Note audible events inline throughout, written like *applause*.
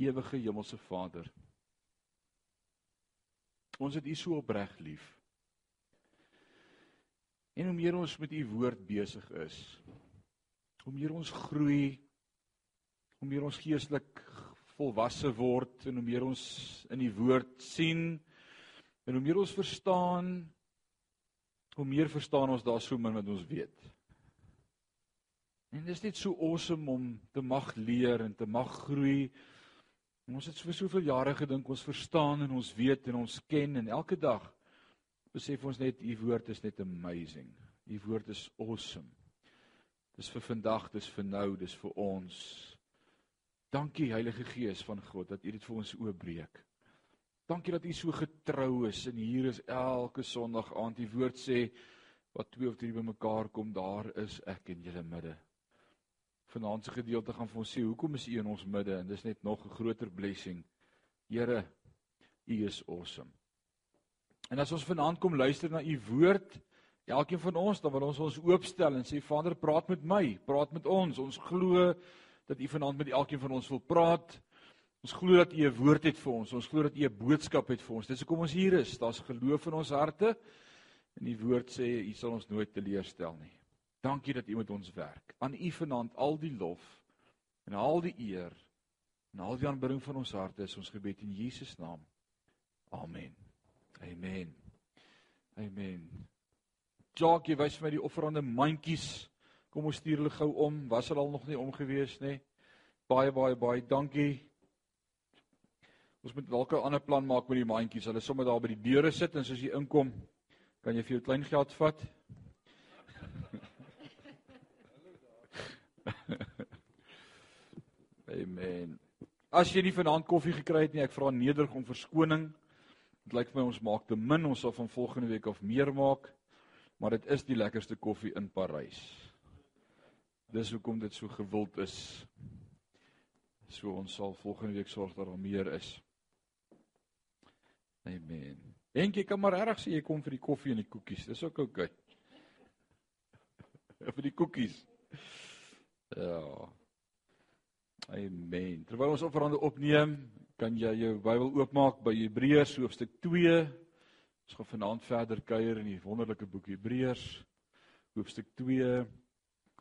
Ewige Hemelse Vader. Ons het U so opreg lief. En hoe meer ons met U woord besig is, hoe meer ons groei, hoe meer ons geestelik volwasse word en hoe meer ons in die woord sien en hoe meer ons verstaan, hoe meer verstaan ons daar so min wat ons weet. En dit is net so awesome om te mag leer en te mag groei. En ons het vir soveel jare gedink ons verstaan en ons weet en ons ken en elke dag besef ons net u woord is net amazing. U woord is awesome. Dis vir vandag, dis vir nou, dis vir ons. Dankie Heilige Gees van God dat U dit vir ons oopbreek. Dankie dat U so getrou is en hier is elke Sondag aand die woord sê wat twee of drie bymekaar kom, daar is ek in julle midde. Vanaand se gedeelte gaan vir ons sê hoekom is U in ons midde en dis net nog 'n groter blessing. Here, U is awesome. En as ons vanaand kom luister na U woord, elkeen van ons, dan wil ons ons oopstel en sê Vader, praat met my, praat met ons. Ons glo dat U vanaand met elkeen van ons wil praat. Ons glo dat U 'n woord het vir ons. Ons glo dat U 'n boodskap het vir ons. Dis hoekom ons hier is. Daar's geloof in ons harte. En die woord sê U sal ons nooit teleurstel nie. Dankie dat U met ons werk. Aan U vanaand al die lof en al die eer en al die aanbidding van ons harte is ons gebed in Jesus naam. Amen. Amen. Amen. Jackie, wys vir my die offerande mandjies. Kom ons stuur hulle gou om. Was hulle al nog nie omgewees nie? Baie baie baie dankie. Ons moet dalk 'n ander plan maak met die mandjies. Hulle sommer daar by die deure sit en soos jy inkom, kan jy vir jou klein geld vat. Amen. As jy nie vanaand koffie gekry het nie, ek vra nederig om verskoning. Dit lyk vir my ons maak te min. Ons sal van volgende week af meer maak. Maar dit is die lekkerste koffie in Parys. Dis hoekom dit so gewild is. So ons sal volgende week sorg dat daar meer is. Amen. En jy kan maar reg sê jy kom vir die koffie en die koekies. Dis ook oukei. Okay. *laughs* vir die koekies. Ja. Amen. Terwyl ons offerande opneem, kan jy jou Bybel oopmaak by Hebreërs hoofstuk 2. Ons gaan vanaand verder kuier in die wonderlike boek Hebreërs hoofstuk 2.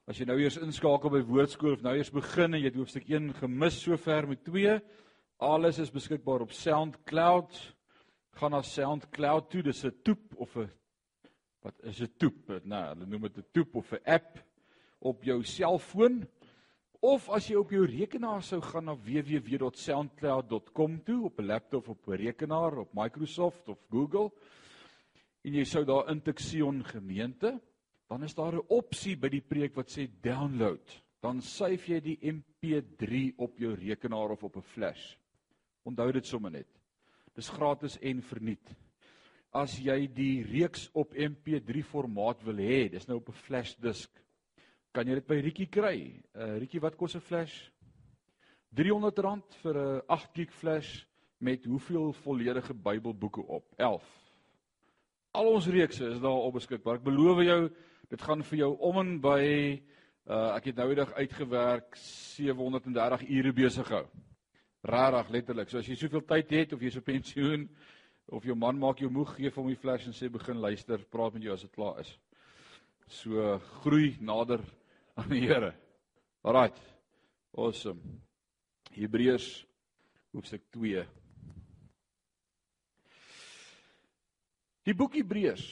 As jy nou eers inskakel by woordskool of nou eers begin en jy het hoofstuk 1 gemis sover met 2, alles is beskikbaar op SoundCloud. Gaan na SoundCloud toe, dis 'n toep of 'n wat is 'n toep? Nou, hulle noem dit 'n toep of 'n app op jou selfoon. Of as jy op jou rekenaar sou gaan na www.soundcloud.com toe op 'n laptop of op 'n rekenaar op Microsoft of Google en jy sou daar intik Sion gemeente dan is daar 'n opsie by die preek wat sê download. Dan syf jy die MP3 op jou rekenaar of op 'n flash. Onthou dit sommer net. Dis gratis en verniet. As jy die reeks op MP3 formaat wil hê, dis nou op 'n flash disk, kan jy dit by Rietjie kry. Uh Rietjie, wat kos 'n flash? R300 vir 'n 8 gig flash met hoeveel volledige Bybelboeke op? 11. Al ons reekse is daar op beskikbaar. Ek beloof jou, Dit gaan vir jou om en by uh ek het nou eendag uitgewerk 730 ure besig gehou. Rarig letterlik. So as jy soveel tyd het of jy's op pensioen of jou man maak jou moeg, gee hom die flash en sê begin luister, praat met jou as dit klaar is. So groei nader aan die Here. Alraait. Awesome. Hebreërs hoofstuk 2. Die boek Hebreërs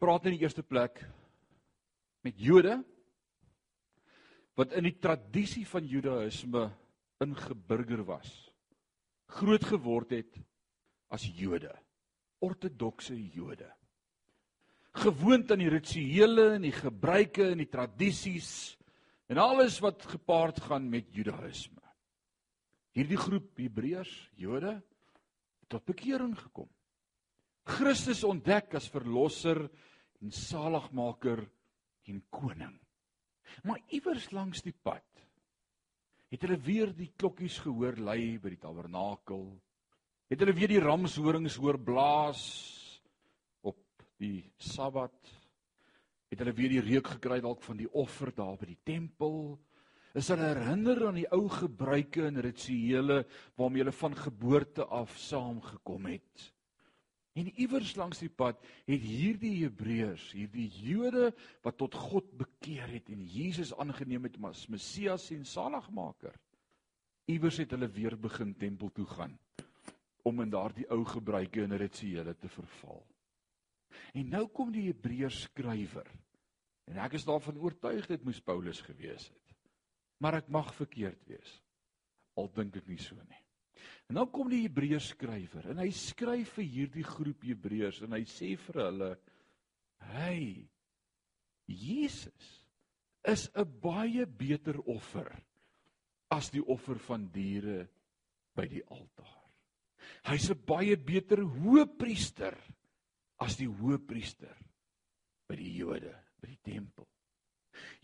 praat in die eerste plek met Jode wat in die tradisie van Judaïsme ingeburger was. Groot geword het as Jode, ortodokse Jode. Gewoond aan die rituele en die gebruike en die tradisies en alles wat gepaard gaan met Judaïsme. Hierdie groep Hebreërs, Jode, tot bekering gekom. Christus ontdek as verlosser en saligmaker en koning. Maar iewers langs die pad het hulle weer die klokkies gehoor lui by die tabernakel. Het hulle weer die ramshorings hoor blaas die Sabbat. Het hulle weer die reuk gekry dalk van die offer daar by die tempel. is hulle herinner aan die ou gebruike en rituele waarmee hulle van geboorte af saamgekom het. En iewers langs die pad het hierdie Hebreërs, hierdie Jode wat tot God bekeer het en Jesus aangeneem het as Messias en Saligmaker, iewers het hulle weer begin tempel toe gaan om in daardie ou gebruike en rituele te verval. En nou kom die Hebreërs skrywer. En ek is daarvan oortuig dit moes Paulus gewees het. Maar ek mag verkeerd wees. Al dink ek nie so nie. En dan kom die Hebreërs skrywer en hy skryf vir hierdie groep Hebreërs en hy sê vir hulle: "Hey, Jesus is 'n baie beter offer as die offer van diere by die altaar. Hy's 'n baie beter hoëpriester as die hoëpriester by die Jode, by die tempel.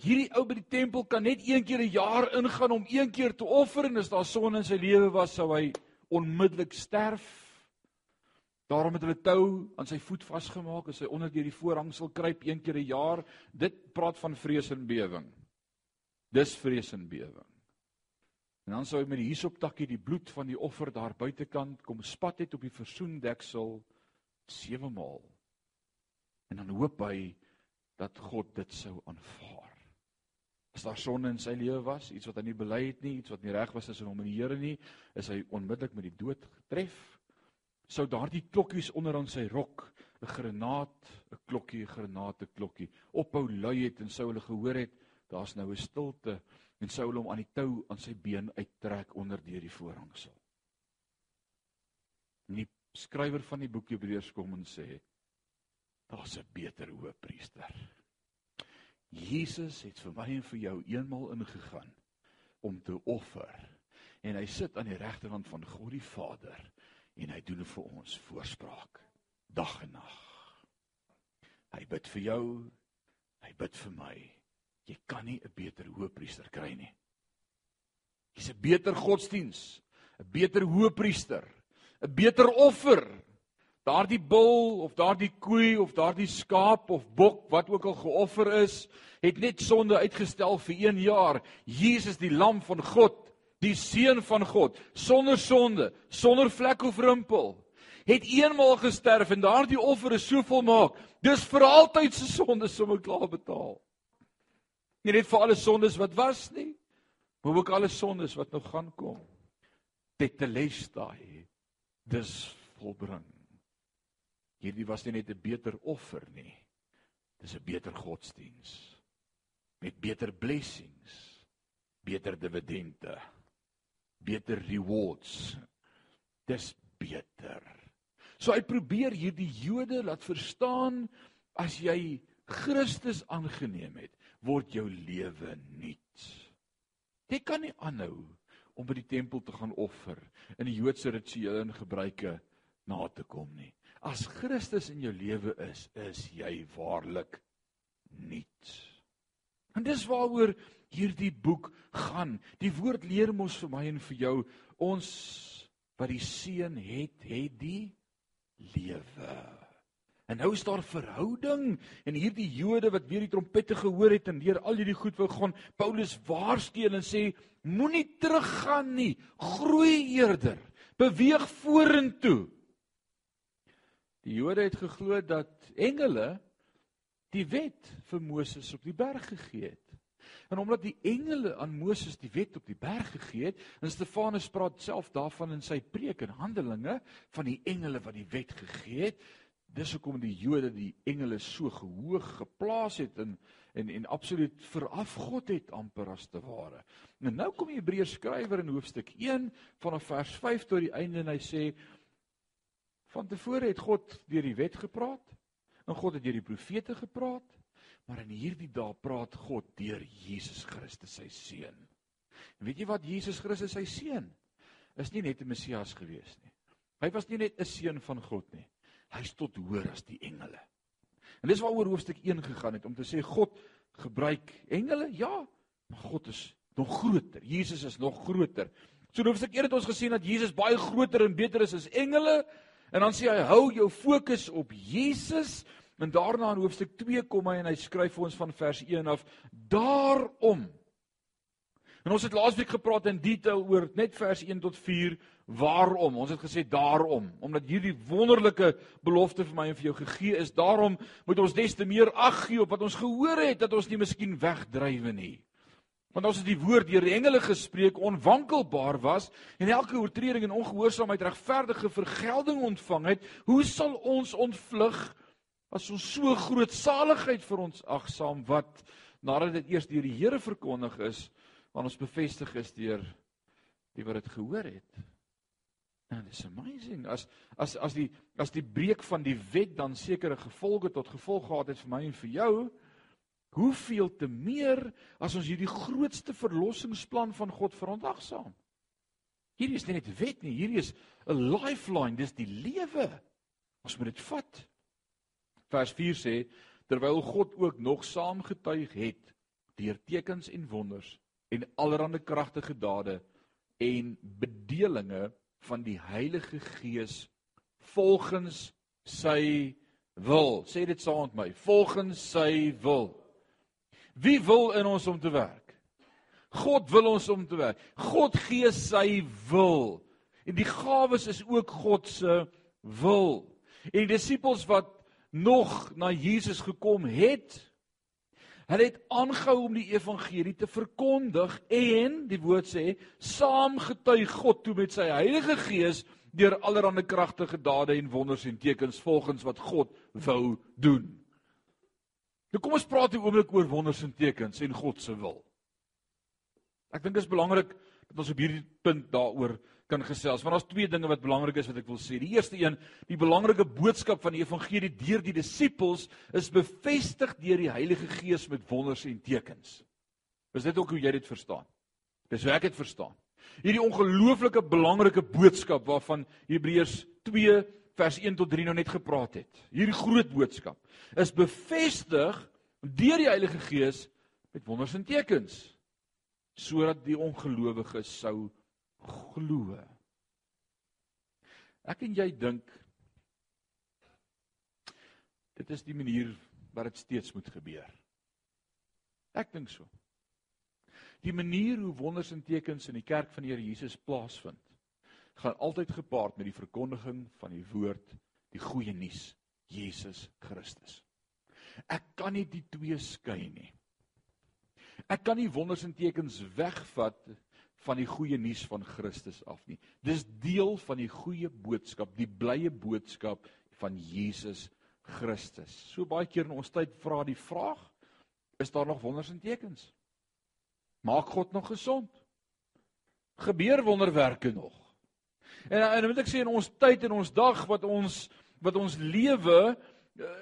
Hierdie ou by die tempel kan net een keer 'n jaar ingaan om een keer te offer en as daar sonde in sy lewe was, sou hy onmiddellik sterf. Daarom het hulle tou aan sy voet vasgemaak as hy onder deur die voorhangsel kruip een keer 'n jaar. Dit praat van vrees en bewering. Dis vrees en bewering. En dan sou hy met die hisoptakkie die bloed van die offer daar buitekant kom spat het op die versoendeksel sewe maal. En dan hoop hy dat God dit sou aanvaar. As daar sonde in sy lewe was, iets wat hy nie bely het nie, iets wat nie reg was as in hom en die Here nie, is hy onmiddellik met die dood getref. Sou daardie klokkies onder aan sy rok, 'n granaat, 'n klokkie, 'n granaat, 'n klokkie, ophou lui het en sou hulle gehoor het, daar's nou 'n stilte en sou hulle hom aan die tou aan sy been uittrek onder deur die voorhangsel. Die skrywer van die boek Hebreërs kom en sê, daar's 'n beter hoëpriester. Jesus het vir my en vir jou eenmal ingegaan om te offer. En hy sit aan die regterkant van God die Vader en hy doen vir ons voorspraak dag en nag. Hy bid vir jou, hy bid vir my. Jy kan nie 'n beter hoëpriester kry nie. Dis 'n beter godsdiens, 'n beter hoëpriester, 'n beter offer daardie bul of daardie koei of daardie skaap of bok wat ook al geoffer is, het net sonde uitgestel vir 1 jaar. Jesus die lam van God, die seun van God, sonder sonde, sonder vlek of rimpel, het eenmaal gesterf en daardie offer is so volmaak. Dis vir altyd se sondes sommer klaar betaal. Nie net vir alle sondes wat was nie, maar ook alle sondes wat nog gaan kom. Tetelestai. Dis volbring. Hierdie was nie net 'n beter offer nie. Dis 'n beter godsdiens met beter blessings, beter dividende, beter rewards. Dis beter. So hy probeer hierdie Jode laat verstaan as jy Christus aangeneem het, word jou lewe nuut. Jy kan nie aanhou om by die tempel te gaan offer in die Joodse rituele en gebruike na te kom nie. As Christus in jou lewe is, is jy waarlik nuut. En dis waaroor hierdie boek gaan. Die woord leer mos vir my en vir jou ons wat die seun het, het die lewe. En nou is daar verhouding en hierdie Jode wat weer die trompette gehoor het en deur al hierdie goed wou gaan, Paulus waarsku en sê moenie teruggaan nie, groei eerder, beweeg vorentoe. Die Jode het geglo dat engele die wet vir Moses op die berg gegee het. En omdat die engele aan Moses die wet op die berg gegee het, en Stefanus praat self daarvan in sy preek en Handelinge van die engele wat die wet gegee het, dis hoekom die Jode die engele so gehoog geplaas het en en en absoluut veraf God het amper as te ware. En nou kom die Hebreërs skrywer in hoofstuk 1 vanaf vers 5 tot die einde en hy sê Van tevore het God deur die wet gepraat en God het deur die profete gepraat, maar in hierdie dae praat God deur Jesus Christus sy seun. En weet jy wat Jesus Christus sy seun is nie net 'n Messias gewees nie. Hy was nie net 'n seun van God nie. Hy's tot hoër as die engele. En dis waaroor hoofstuk 1 gegaan het om te sê God gebruik engele? Ja, maar God is nog groter. Jesus is nog groter. So in hoofstuk 1 het ons gesien dat Jesus baie groter en beter is as engele. En dan sê hy hou jou fokus op Jesus en daarna in hoofstuk 2 kom hy en hy skryf vir ons van vers 1 af daarom En ons het laasweek gepraat in detail oor net vers 1 tot 4 waarom. Ons het gesê daarom, omdat hierdie wonderlike belofte vir my en vir jou gegee is, daarom moet ons des te meer ag gee op wat ons gehoor het dat ons nie miskien wegdrywe nie. Want ons het die woord deur die engele gespreek onwankelbaar was en elke oortreding en ongehoorsaamheid regverdige vergelding ontvang het, hoe sal ons ontvlug as ons so groot saligheid vir ons agsaam wat nadat dit eers deur die Here verkondig is, aan ons bevestig is deur die wat dit gehoor het. Nou, it's amazing as as as die as die breek van die wet dan sekere gevolge tot gevolg gehad het vir my en vir jou, Hoeveel te meer as ons hierdie grootste verlossingsplan van God verontagsaam. Hierdie is nie net wet nie, hierdie is 'n lifeline, dis die lewe. Ons moet dit vat. Vers 4 sê terwyl God ook nog saamgetuig het deur tekens en wonders en allerlei kragtige dade en bedelinge van die Heilige Gees volgens sy wil. Sê dit saam met my, volgens sy wil. Wie wil in ons om te werk? God wil ons om te werk. God gee sy wil. En die gawes is ook God se wil. En die disippels wat nog na Jesus gekom het, hulle het aangehou om die evangelie te verkondig en die woord sê saamgetuig God toe met sy Heilige Gees deur allerlei kragtige dade en wonders en tekens volgens wat God wou doen. Nou kom ons praat 'n oomblik oor wonders en tekens en God se wil. Ek dink dit is belangrik dat ons op hierdie punt daaroor kan gesels. Want daar's twee dinge wat belangrik is wat ek wil sê. Die eerste een, die belangrike boodskap van die evangelie deur die disippels is bevestig deur die Heilige Gees met wonders en tekens. Is dit ook hoe jy dit verstaan? Dis hoe ek dit verstaan. Hierdie ongelooflike belangrike boodskap waarvan Hebreërs 2 vers 1 tot 3 nou net gepraat het. Hierdie groot boodskap is bevestig deur die Heilige Gees met wonders en tekens sodat die ongelowiges sou glo. Ek en jy dink dit is die manier wat dit steeds moet gebeur. Ek dink so. Die manier hoe wonders en tekens in die kerk van die Here Jesus plaasvind gaan altyd gepaard met die verkondiging van die woord, die goeie nuus, Jesus Christus. Ek kan nie die twee skei nie. Ek kan nie wonders en tekens wegvat van die goeie nuus van Christus af nie. Dis deel van die goeie boodskap, die blye boodskap van Jesus Christus. So baie keer in ons tyd vra die vraag, is daar nog wonders en tekens? Maak God nog gesond? Gebeur wonderwerke nog? En en moet ek sê in ons tyd en ons dag wat ons wat ons lewe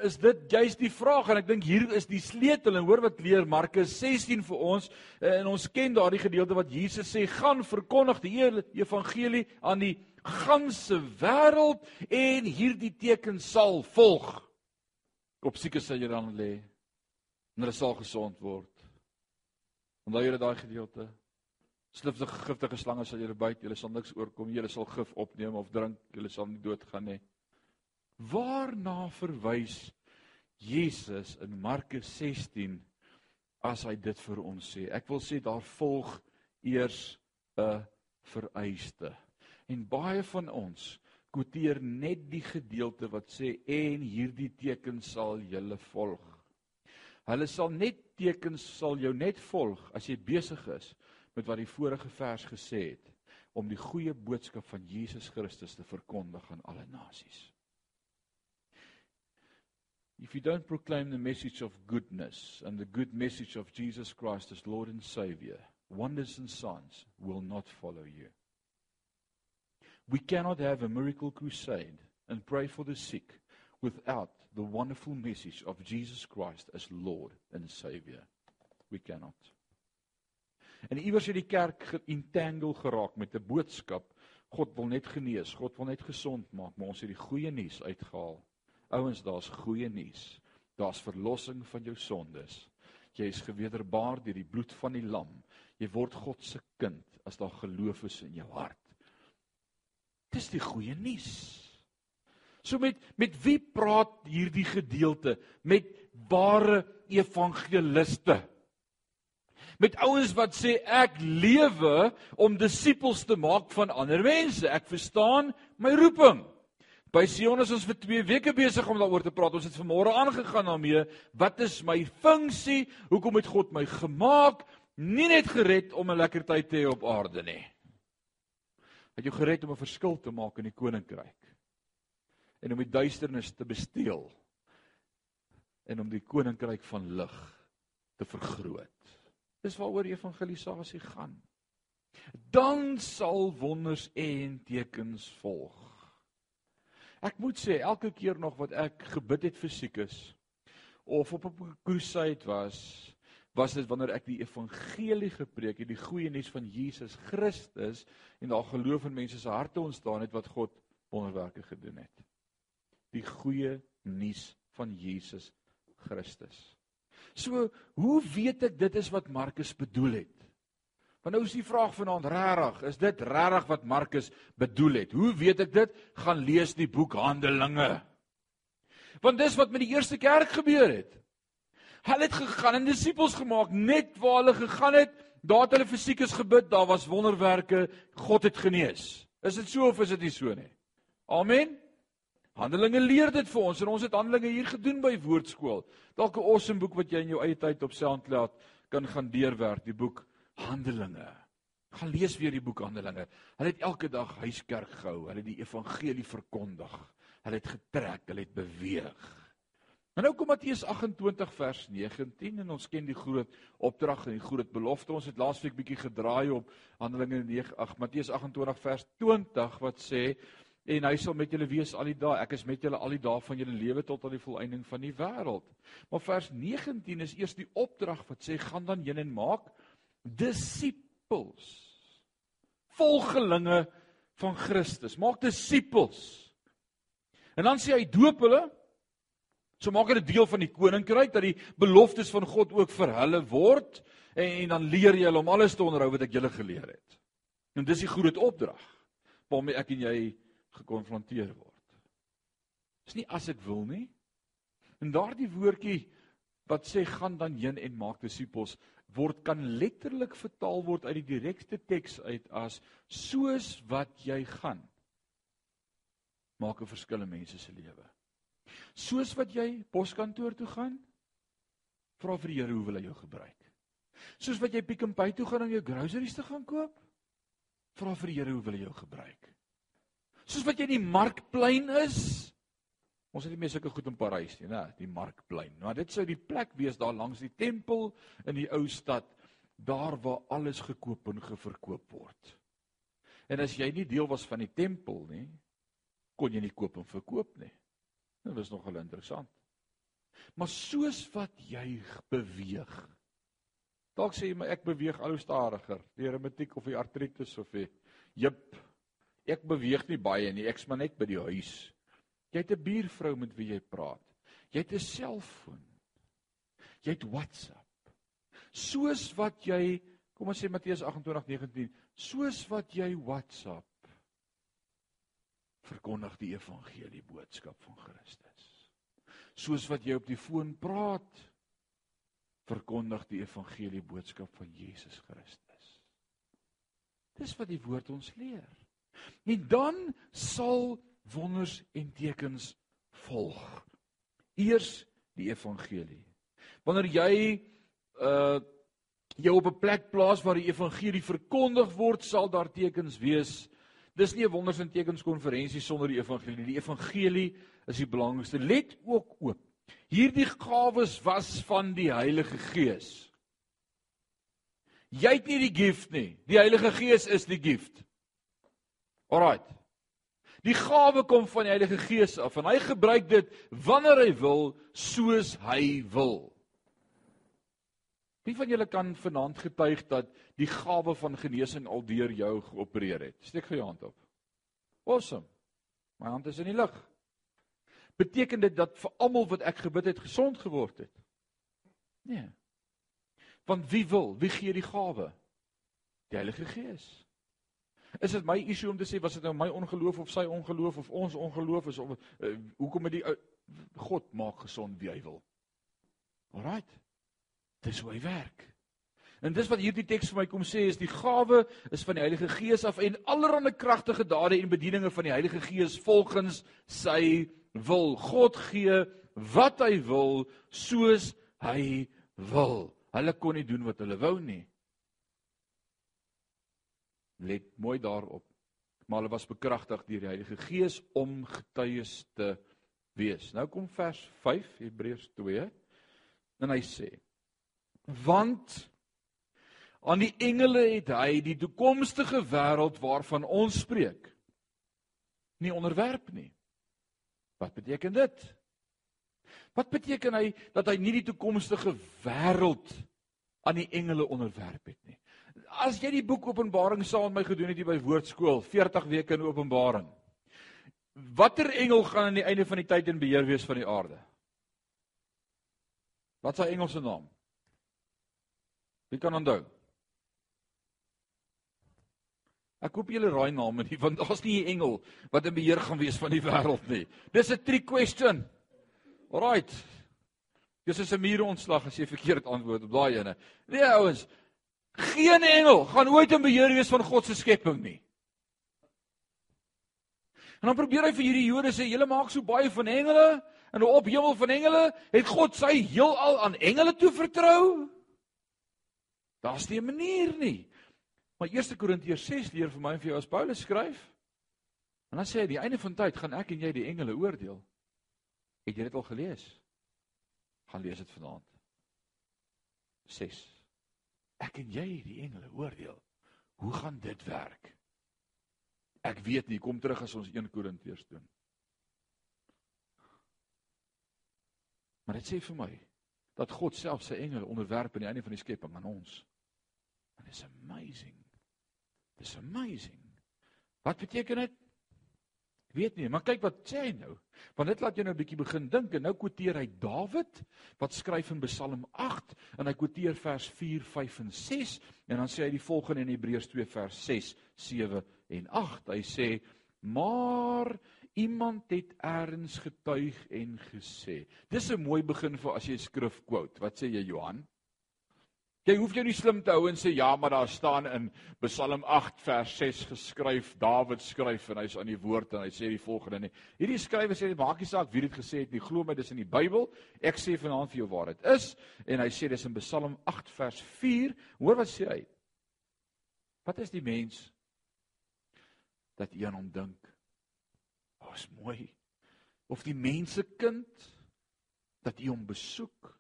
is dit juist die vraag? En ek dink hier is die sleutel. En hoor wat leer Markus 16 vir ons. Eh, en ons ken daardie gedeelte wat Jesus sê gaan verkondig die evangelie aan die ganse wêreld en hierdie teken sal volg. Op siekes sal jy dan lê en hulle sal gesond word. Onthou jy daai gedeelte? Sliftige giftige slange sal julle byt, julle sal niks oorkom, julle sal gif opneem of drink, julle sal nie doodgaan nie. Waarna verwys Jesus in Markus 16 as hy dit vir ons sê? Ek wil sê daar volg eers 'n vereiste. En baie van ons kwoteer net die gedeelte wat sê en hierdie teken sal julle volg. Hulle sal net tekens sal jou net volg as jy besig is met wat die vorige vers gesê het om die goeie boodskap van Jesus Christus te verkondig aan alle nasies. If you don't proclaim the message of goodness and the good message of Jesus Christ as Lord and Savior, wonders and signs will not follow you. We cannot have a miracle crusade and pray for the sick without the wonderful message of Jesus Christ as Lord and Savior. We cannot. En iewers het die kerk geentangle geraak met 'n boodskap. God wil net genees, God wil net gesond maak, maar ons het die goeie nuus uitgehaal. Ouens, daar's goeie nuus. Daar's verlossing van jou sondes. Jy is gewederbaar deur die bloed van die lam. Jy word God se kind as daar geloof is in jou hart. Dis die goeie nuus. So met met wie praat hierdie gedeelte? Met ware evangeliste. Met ouens wat sê ek lewe om disippels te maak van ander mense. Ek verstaan my roeping. By Sion is ons vir 2 weke besig om daaroor te praat. Ons het vanmôre aangegaan daarmee. Wat is my funksie? Hoekom het God my gemaak? Nie net gered om 'n lekker tyd te hê op aarde nie. Hy het jou gered om 'n verskil te maak in die koninkryk. En om die duisternis te besteel. En om die koninkryk van lig te vergroot. Dis waaroor evangelisasie gaan. Dan sal wonders en tekens volg. Ek moet sê elke keer nog wat ek gebid het vir siekes of op 'n crusade was, was dit wanneer ek die evangelie gepreek het, die goeie nuus van Jesus Christus en daar geloof in mense se harte ontstaan het wat God wonderwerke gedoen het. Die goeie nuus van Jesus Christus. So, hoe weet ek dit is wat Markus bedoel het? Want nou is die vraag vanaand regtig, is dit regtig wat Markus bedoel het? Hoe weet ek dit? Gaan lees die boek Handelinge. Want dis wat met die eerste kerk gebeur het. Hulle het gegaan en disippels gemaak net waar hulle gegaan het, daar het hulle fisiekes gebid, daar was wonderwerke, God het genees. Is dit so of is dit nie so nie? Amen. Handelinge leer dit vir ons en ons het Handelinge hier gedoen by Woordskool. Dalk 'n awesome boek wat jy in jou eie tyd op SoundCloud kan gaan deurwerk, die boek Handelinge. Gaan lees weer die boek Handelinge. Hulle het elke dag huiskerk gehou. Hulle het die evangelie verkondig. Hulle het getrek, hulle het beweeg. Maar nou kom Matteus 28 vers 19 en ons ken die groot opdrag en die groot belofte. Ons het laasweek bietjie gedraai op Handelinge 9 ag Matteus 28 vers 20 wat sê en hy sal met julle wees al die dae. Ek is met julle al die dae van julle lewe tot aan die volëinding van die wêreld. Maar vers 19 is eers die opdrag wat sê gaan dan heen en maak disippels. Volgelinge van Christus. Maak disippels. En dan sê hy doop hulle. So maak hulle deel van die koninkryk dat die beloftes van God ook vir hulle word en, en dan leer jy hulle om alles te onderhou wat ek julle geleer het. En dis die groot opdrag waarmee ek en jy gekonfronteer word. Dis nie as ek wil nie. En daardie woordjie wat sê gaan dan heen en maak disippels word kan letterlik vertaal word uit die direkte teks uit as soos wat jy gaan maak 'n verskil in mense se lewe. Soos wat jy poskantoor toe gaan, vra vir die Here hoe wil hy jou gebruik. Soos wat jy Pick n Pay toe gaan om jou groceries te gaan koop, vra vir die Here hoe wil hy jou gebruik. Soos wat jy in die markplein is, Ons het nie meer sulke goed in Parys nie, né, die markplein. Maar dit sou die plek wees daar langs die tempel in die ou stad, daar waar alles gekoop en geverkoop word. En as jy nie deel was van die tempel nie, kon jy nie koop en verkoop nie. Dit was nogal interessant. Maar soos wat jy beweeg. Dalk sê jy maar ek beweeg al hoe stadiger, die reumatiek of die artritis of die jep. Ek beweeg nie baie nie, ek's maar net by die huis. Jy het 'n buurvrou met wie jy praat. Jy het 'n selfoon. Jy het WhatsApp. Soos wat jy, kom ons sê Matteus 28:19, soos wat jy WhatsApp verkondig die evangelie boodskap van Christus. Soos wat jy op die foon praat, verkondig die evangelie boodskap van Jesus Christus. Dis wat die woord ons leer. En dan sal wonders en tekens volg. Eers die evangelie. Wanneer jy uh jou op 'n plek plaas waar die evangelie verkondig word, sal daar tekens wees. Dis nie 'n wonders en tekens konferensie sonder die evangelie. Die evangelie is die belangrikste. Let ook oop. Hierdie gawes was van die Heilige Gees. Jy het nie die gift nie. Die Heilige Gees is die gift. Alraight. Die gawe kom van die Heilige Gees af en hy gebruik dit wanneer hy wil, soos hy wil. Wie van julle kan vanaand getuig dat die gawe van genesing al deur jou geopereer het? Steek gou jou hand op. Awesome. My hand is in die lug. Beteken dit dat vir almal wat ek gebid het gesond geword het? Nee. Want wie wil? Wie gee die gawe? Die Heilige Gees. Is dit my issue om te sê was dit nou my ongeloof of sy ongeloof of ons ongeloof is of uh, hoekom het die uh, God maak gesond wie hy wil. Alraight. Dis hoe hy werk. En dis wat hierdie teks vir my kom sê is die gawe is van die Heilige Gees af en allerlei kragtige dade en bedieninge van die Heilige Gees volgens sy wil. God gee wat hy wil soos hy wil. Hulle kon nie doen wat hulle wou nie. Let mooi daarop. Maar hulle was bekragtig deur die Heilige Gees om getuies te wees. Nou kom vers 5 Hebreërs 2 en hy sê: Want aan die engele het hy die toekomstige wêreld waarvan ons spreek nie onderwerp nie. Wat beteken dit? Wat beteken hy dat hy nie die toekomstige wêreld aan die engele onderwerp het nie? As jy die boek Openbaring saam met my gedoen het hier by Woordskool, 40 weke in Openbaring. Watter engel gaan aan die einde van die tyd in beheer wees van die aarde? Wat is sy engelse naam? Wie kan onthou? Ek hoop julle raai name nie want daar's nie 'n engel wat in beheer gaan wees van die wêreld nie. Dis 'n trick question. Alraight. Dis is 'n mure ontslag as jy verkeerd antwoord op daai ene. Nee ouens, geen engel gaan ooit in beheer wees van God se skepping nie. En dan probeer hy vir hierdie Jode sê, julle maak so baie van engele en op hemel van engele, het God sy heelal aan engele toe vertrou? Daar's nie 'n manier nie. Maar 1 Korintiërs 6 leer vir my en vir jou as Paulus skryf. En dan sê hy, die einde van tyd gaan ek en jy die engele oordeel. Het jy dit al gelees? Gaan lees dit vanaand. 6. Ek en jy die engele oordeel. Hoe gaan dit werk? Ek weet nie, kom terug as ons 1 Korintiërs doen. Maar dit sê vir my dat God self sy engele onderwerp aan die einde van die skepping aan ons. And it's amazing. Dis amazing. Wat beteken dit? Ek weet nie, maar kyk wat sê hy nou. Want dit laat jou nou 'n bietjie begin dink en nou quoteer hy Dawid wat skryf in Psalm 8 en hy quoteer vers 4, 5 en 6 en dan sê hy die volgende in Hebreërs 2 vers 6, 7 en 8. Hy sê: "Maar iemand het eers getuig en gesê." Dis 'n mooi begin vir as jy skrif quote. Wat sê jy Johan? Jy hoef jou nie slim te hou en sê ja, maar daar staan in Psalm 8 vers 6 geskryf, Dawid skryf en hy's aan die woord en hy sê die volgende nie. Hierdie skrywer sê maak nie saak wie dit gesê het nie, glo my dis in die Bybel. Ek sê vanaand vir jou waar dit is en hy sê dis in Psalm 8 vers 4. Hoor wat sê hy? Wat is die mens dat jy aan hom dink? O, is mooi. Of die mense kind dat jy hom besoek?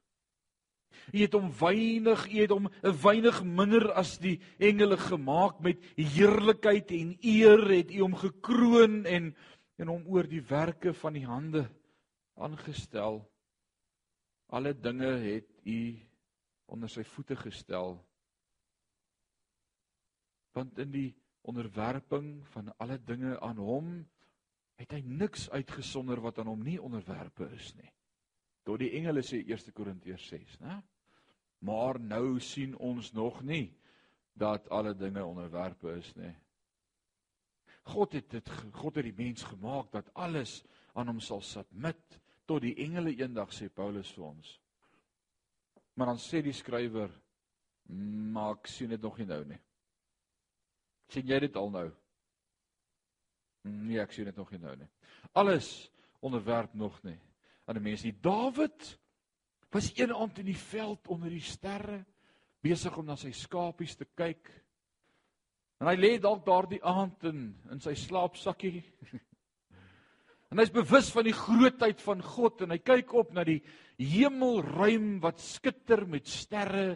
U het hom weinig, u het hom 'n weinig minder as die engele gemaak met heerlikheid en eer het u hom gekroon en en hom oor die werke van die hande aangestel. Alle dinge het u onder sy voete gestel. Want in die onderwerping van alle dinge aan hom het hy niks uitgesonder wat aan hom nie onderwerpe is nie. Tot die engele sê 1 Korintiërs 6, né? Maar nou sien ons nog nie dat alle dinge onderwerpe is nie. God het dit God het die mens gemaak dat alles aan hom sal submit tot die engele eendag sê Paulus vir ons. Maar dan sê die skrywer maar ek sien dit nog nie nou nie. sien jy dit al nou? Nee, ek sien dit nog nie nou nie. Alles onderwerp nog nie aan die mens. Die Dawid was een aand in die veld onder die sterre besig om na sy skapies te kyk. En hy lê dalk daardie aand in in sy slaapsakkie. *laughs* en hy's bewus van die grootheid van God en hy kyk op na die hemelruim wat skitter met sterre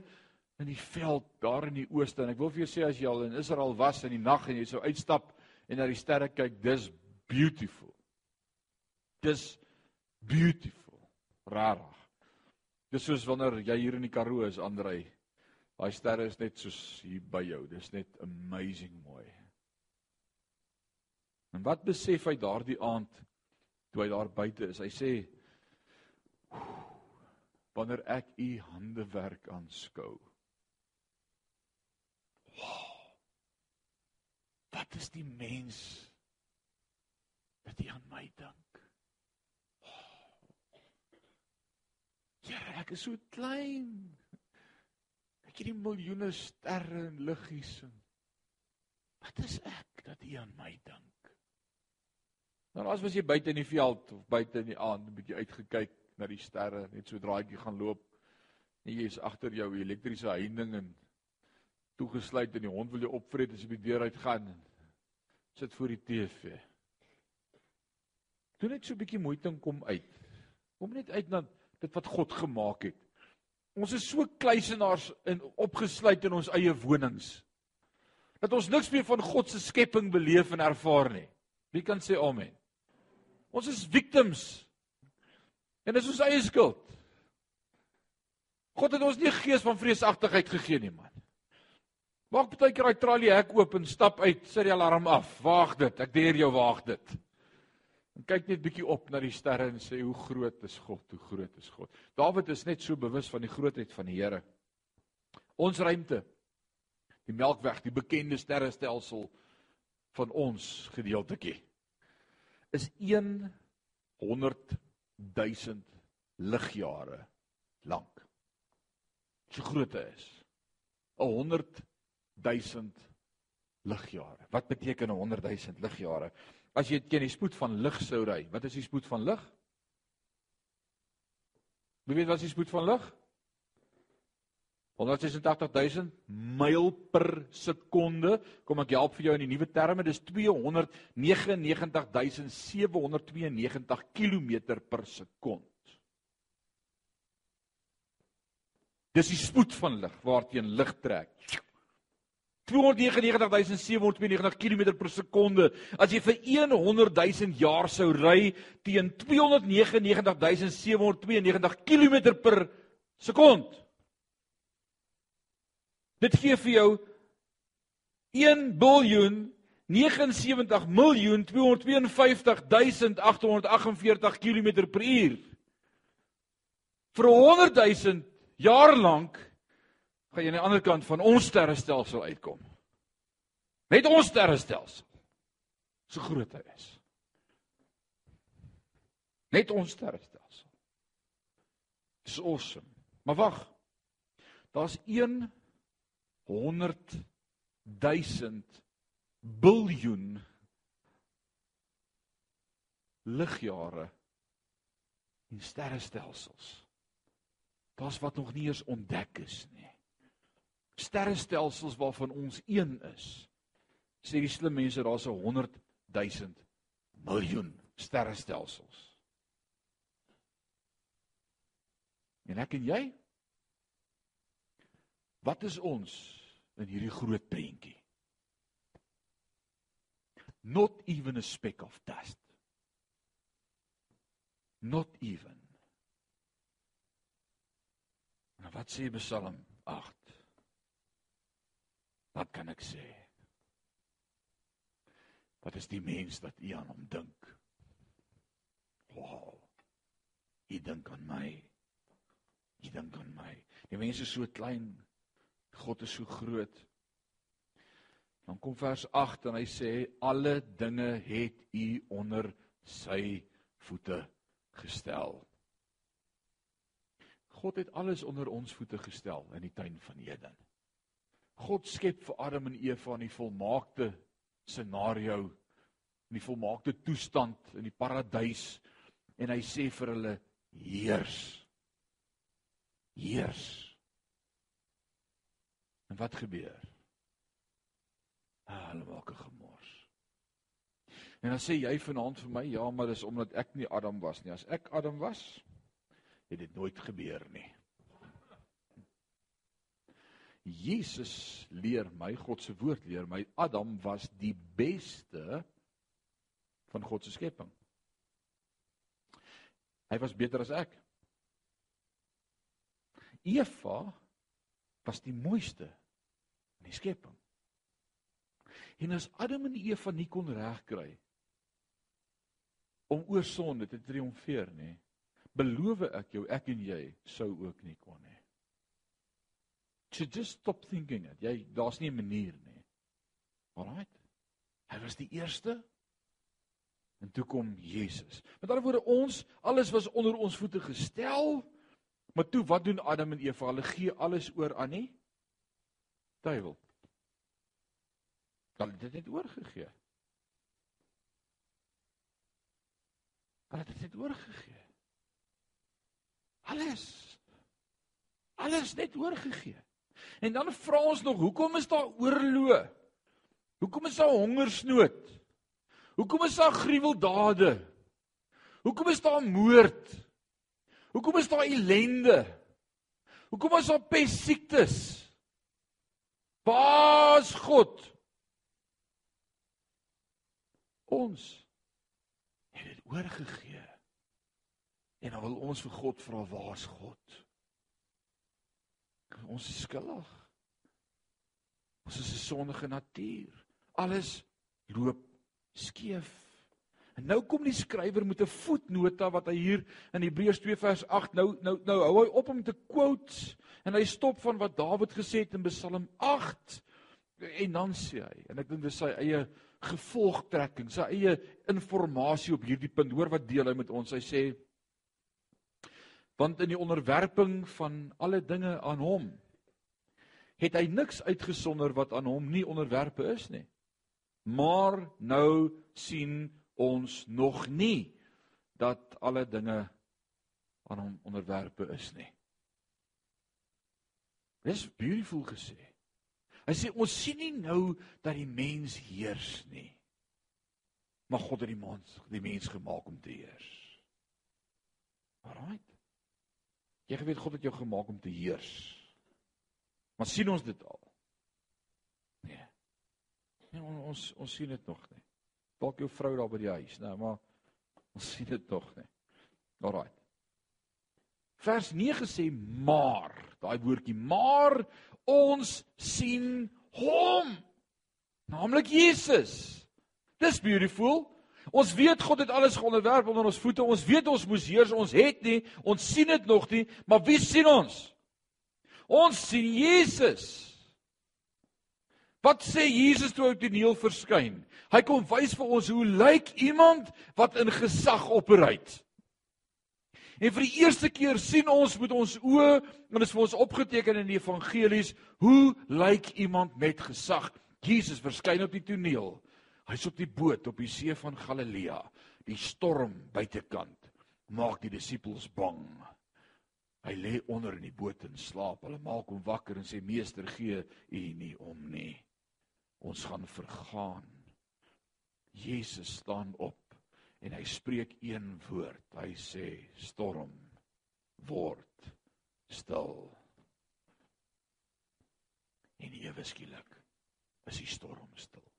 in die veld daar in die ooste. En ek wil vir jou sê as jy al in Israel was in die nag en jy sou uitstap en na die sterre kyk, dis beautiful. Dis beautiful. Rarig. Dis soos wanneer jy hier in die Karoo is, Andrei. Daai sterre is net soos hier by jou. Dis net amazing mooi. En wat besef hy daardie aand toe hy daar buite is? Hy sê wanneer ek u handewerk aanskou. Wat is die mens wat jy aan my dink? Here, ek is so klein. kyk hierdie miljoene sterre en liggies en wat is ek dat U aan my dink? Nou as was jy buite in die veld of buite in die aand 'n bietjie uitgekyk na die sterre, net so draaitjie gaan loop. En jy is agter jou elektriese heining en toegesluit en die hond wil jou opvreet as jy by die deur uit gaan en sit voor die TV. Doen net so 'n bietjie moeite om kom uit. Kom net uit na dit wat God gemaak het. Ons is so kluisenaars in opgesluit in ons eie wonings. Dat ons niks meer van God se skepping beleef en ervaar nie. Wie kan sê amen? Ons is victims. En dis ons eie skuld. God het ons nie gees van vreesagtigheid gegee nie, man. Maak baie keer daai tralie hek oop en stap uit, sit die alarm af. Waag dit. Ek deer jou waag dit. En kyk net bietjie op na die sterre en sê hoe groot is God, hoe groot is God. Dawid is net so bewus van die grootheid van die Here. Ons ruimte, die Melkweg, die bekende sterrestelsel van ons gedeeltetjie is 100 000 ligjare lank. So groot is. 100 000 ligjare. Wat beteken 100 000 ligjare? As jy teen die spoed van lig sou ry. Wat is die spoed van lig? Wie weet wat is die spoed van lig? 186000 myl per sekonde. Kom ek help vir jou in die nuwe terme, dis 299792 km per sekond. Dis die spoed van lig waarteen lig trek. 299792 km per sekonde. As jy vir 100 000 jaar sou ry teen 299792 km per sekond. Dit gee vir jou 1 biljoen 79 miljoen 252848 km per uur. Vir 100 000 jaar lank gaan jy aan die ander kant van ons sterrestelsel uitkom. Net ons sterrestelsel. So groot hy is. Net ons sterrestelsel. Dis awesome. Maar wag. Daar's 100 000 biljoen ligjare in sterrestelsels. Daar's wat nog nie eens ontdek is nie sterrestelsels waarvan ons een is. Sê die slim mense daar's 'n 100 000 miljoen sterrestelsels. En ek en jy? Wat is ons in hierdie groot prentjie? Not even a speck of dust. Not even. Nou wat sê Psalm 8? Wat kan ek sê? Wat is die mens wat u aan hom dink? Wow. U dink aan my. U dink aan my. Die mens is so klein. God is so groot. Dan kom vers 8 en hy sê alle dinge het u onder sy voete gestel. God het alles onder ons voete gestel in die tuin van Eden. God skep vir Adam en Eva in die volmaakte scenario, in die volmaakte toestand in die paradys en hy sê vir hulle heers. Heers. En wat gebeur? Ah, hulle maak 'n gemors. En dan sê jy vanaand vir my, ja, maar dis omdat ek nie Adam was nie. As ek Adam was, het dit nooit gebeur nie. Jesus leer my, God se woord leer my, Adam was die beste van God se skepping. Hy was beter as ek. Eva was die mooiste in die skepping. En as Adam en Eva nie kon regkry om oor sonde te triomfeer nie, beloof ek jou ek en jy sou ook nie kon nie. To just stop thinking it. Jy daar's nie 'n manier nie. Alraight. Hy was die eerste. En toe kom Jesus. Met ander woorde ons alles was onder ons voete gestel. Maar toe wat doen Adam en Eva? Hulle gee alles oor aan nie duiwel. Hulle het dit net oorgegee. Hulle het dit net oorgegee. Alles. Alles net oorgegee. En dan vra ons nog, hoekom is daar oorlog? Hoekom is daar hongersnood? Hoekom is daar gruweldade? Hoekom is daar moord? Hoekom is daar ellende? Hoekom is daar pes siektes? Waar's God? Ons het dit oorgegee. En dan wil ons vir God vra, waar's God? Ons is skuldig. Ons is 'n sondige natuur. Alles loop skeef. En nou kom die skrywer met 'n voetnota wat hy hier in Hebreërs 2 vers 8 nou nou nou hou hy op om te quote en hy stop van wat Dawid gesê het in Psalm 8 en dan sê hy en ek dink dis sy eie gevolgtrekking, sy eie inligting op hierdie punt. Hoor wat deel hy met ons. Hy sê want in die onderwerping van alle dinge aan hom het hy niks uitgesonder wat aan hom nie onderwerpe is nie. Maar nou sien ons nog nie dat alle dinge aan hom onderwerpe is nie. Dis beautiful gesê. Hy sê ons sien nie nou dat die mens heers nie. Maar God het die mens die mens gemaak om te heers. Alraai. Jy weet God het jou gemaak om te heers. Maar sien ons dit al? Nee. Nee ons ons sien dit nog nie. Dalk jou vrou daar by die huis, nou, maar ons *laughs* sien dit nog nie. Alraai. Vers 9 sê maar, daai woordjie maar ons sien hom. Naamlik Jesus. Dis beautiful. Ons weet God het alles geonderwerp onder ons voete. Ons weet ons moes heers, ons het nie, ons sien dit nog nie, maar wie sien ons? Ons sien Jesus. Wat sê Jesus toe hy op die toneel verskyn? Hy kom wys vir ons hoe lyk iemand wat in gesag opereer. En vir die eerste keer sien ons met ons oë en dit is vir ons opgeteken in die evangelies hoe lyk iemand met gesag? Jesus verskyn op die toneel. Hy's op die boot op die see van Galilea. Die storm buitekant maak die disippels bang. Hy lê onder in die boot en slaap. Hulle maak hom wakker en sê: "Meester, gee U nie om nie. Ons gaan vergaan." Jesus staan op en hy spreek een woord. Hy sê storm word stil. En ewe skielik is die storm stil.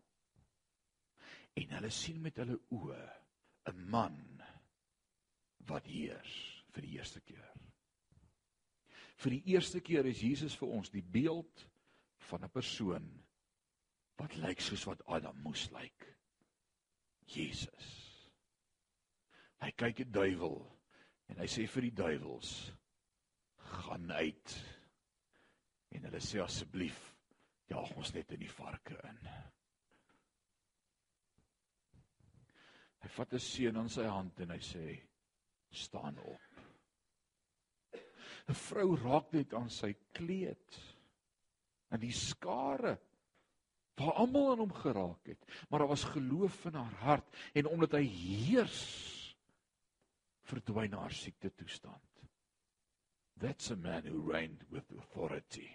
En hulle sien met hulle oë 'n man wat heers vir die eerste keer. Vir die eerste keer is Jesus vir ons die beeld van 'n persoon wat lyk soos wat Adam moes lyk. Jesus. Hy kyk die duiwel en hy sê vir die duiwels gaan uit. En hulle sê asseblief jaag ons net in die varke in. Hy vat 'n seun aan sy hand en hy sê staan op. 'n Vrou raak net aan sy kleed. En die skare waar almal aan hom geraak het, maar daar was geloof in haar hart en omdat hy heers verdwyn haar siekte toestand. That's a man who reigned with authority,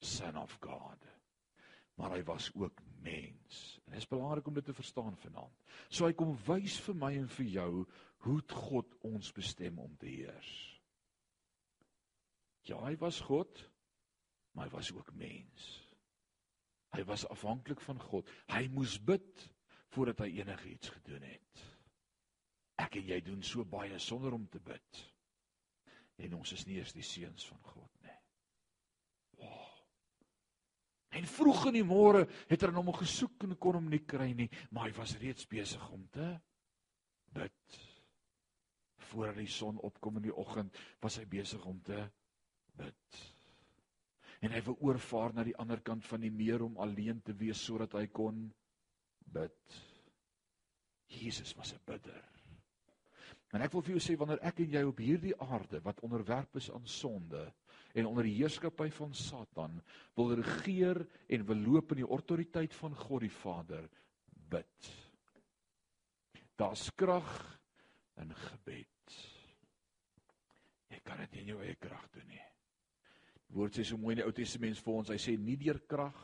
son of God. Maar hy was ook mens. En dit is belangrik om dit te verstaan vanaand. So hy kom wys vir my en vir jou hoe God ons bestem om te heers. Ja, hy was God, maar hy was ook mens. Hy was afhanklik van God. Hy moes bid voordat hy enigiets gedoen het. Ek en jy doen so baie sonder om te bid. En ons is nie eens die seuns van God nie. Wow. En vroeg in die môre het hulle hom gesoek en kon hom nie kry nie, maar hy was reeds besig om te bid. Voor die son opkom in die oggend, was hy besig om te bid. En hy wou oorvaar na die ander kant van die meer om alleen te wees sodat hy kon bid. Jesus was 'n bidder. En ek wil vir jou sê wanneer ek en jy op hierdie aarde wat onderwerp is aan sonde en onder die heerskappy van Satan wil regeer en wil loop in die autoriteit van God die Vader bid. Daar's krag in gebed. Jy kan dit nie in jou eie krag doen nie. Die woord sê so mooi in die Ou Testament vir ons, hy sê nie deur krag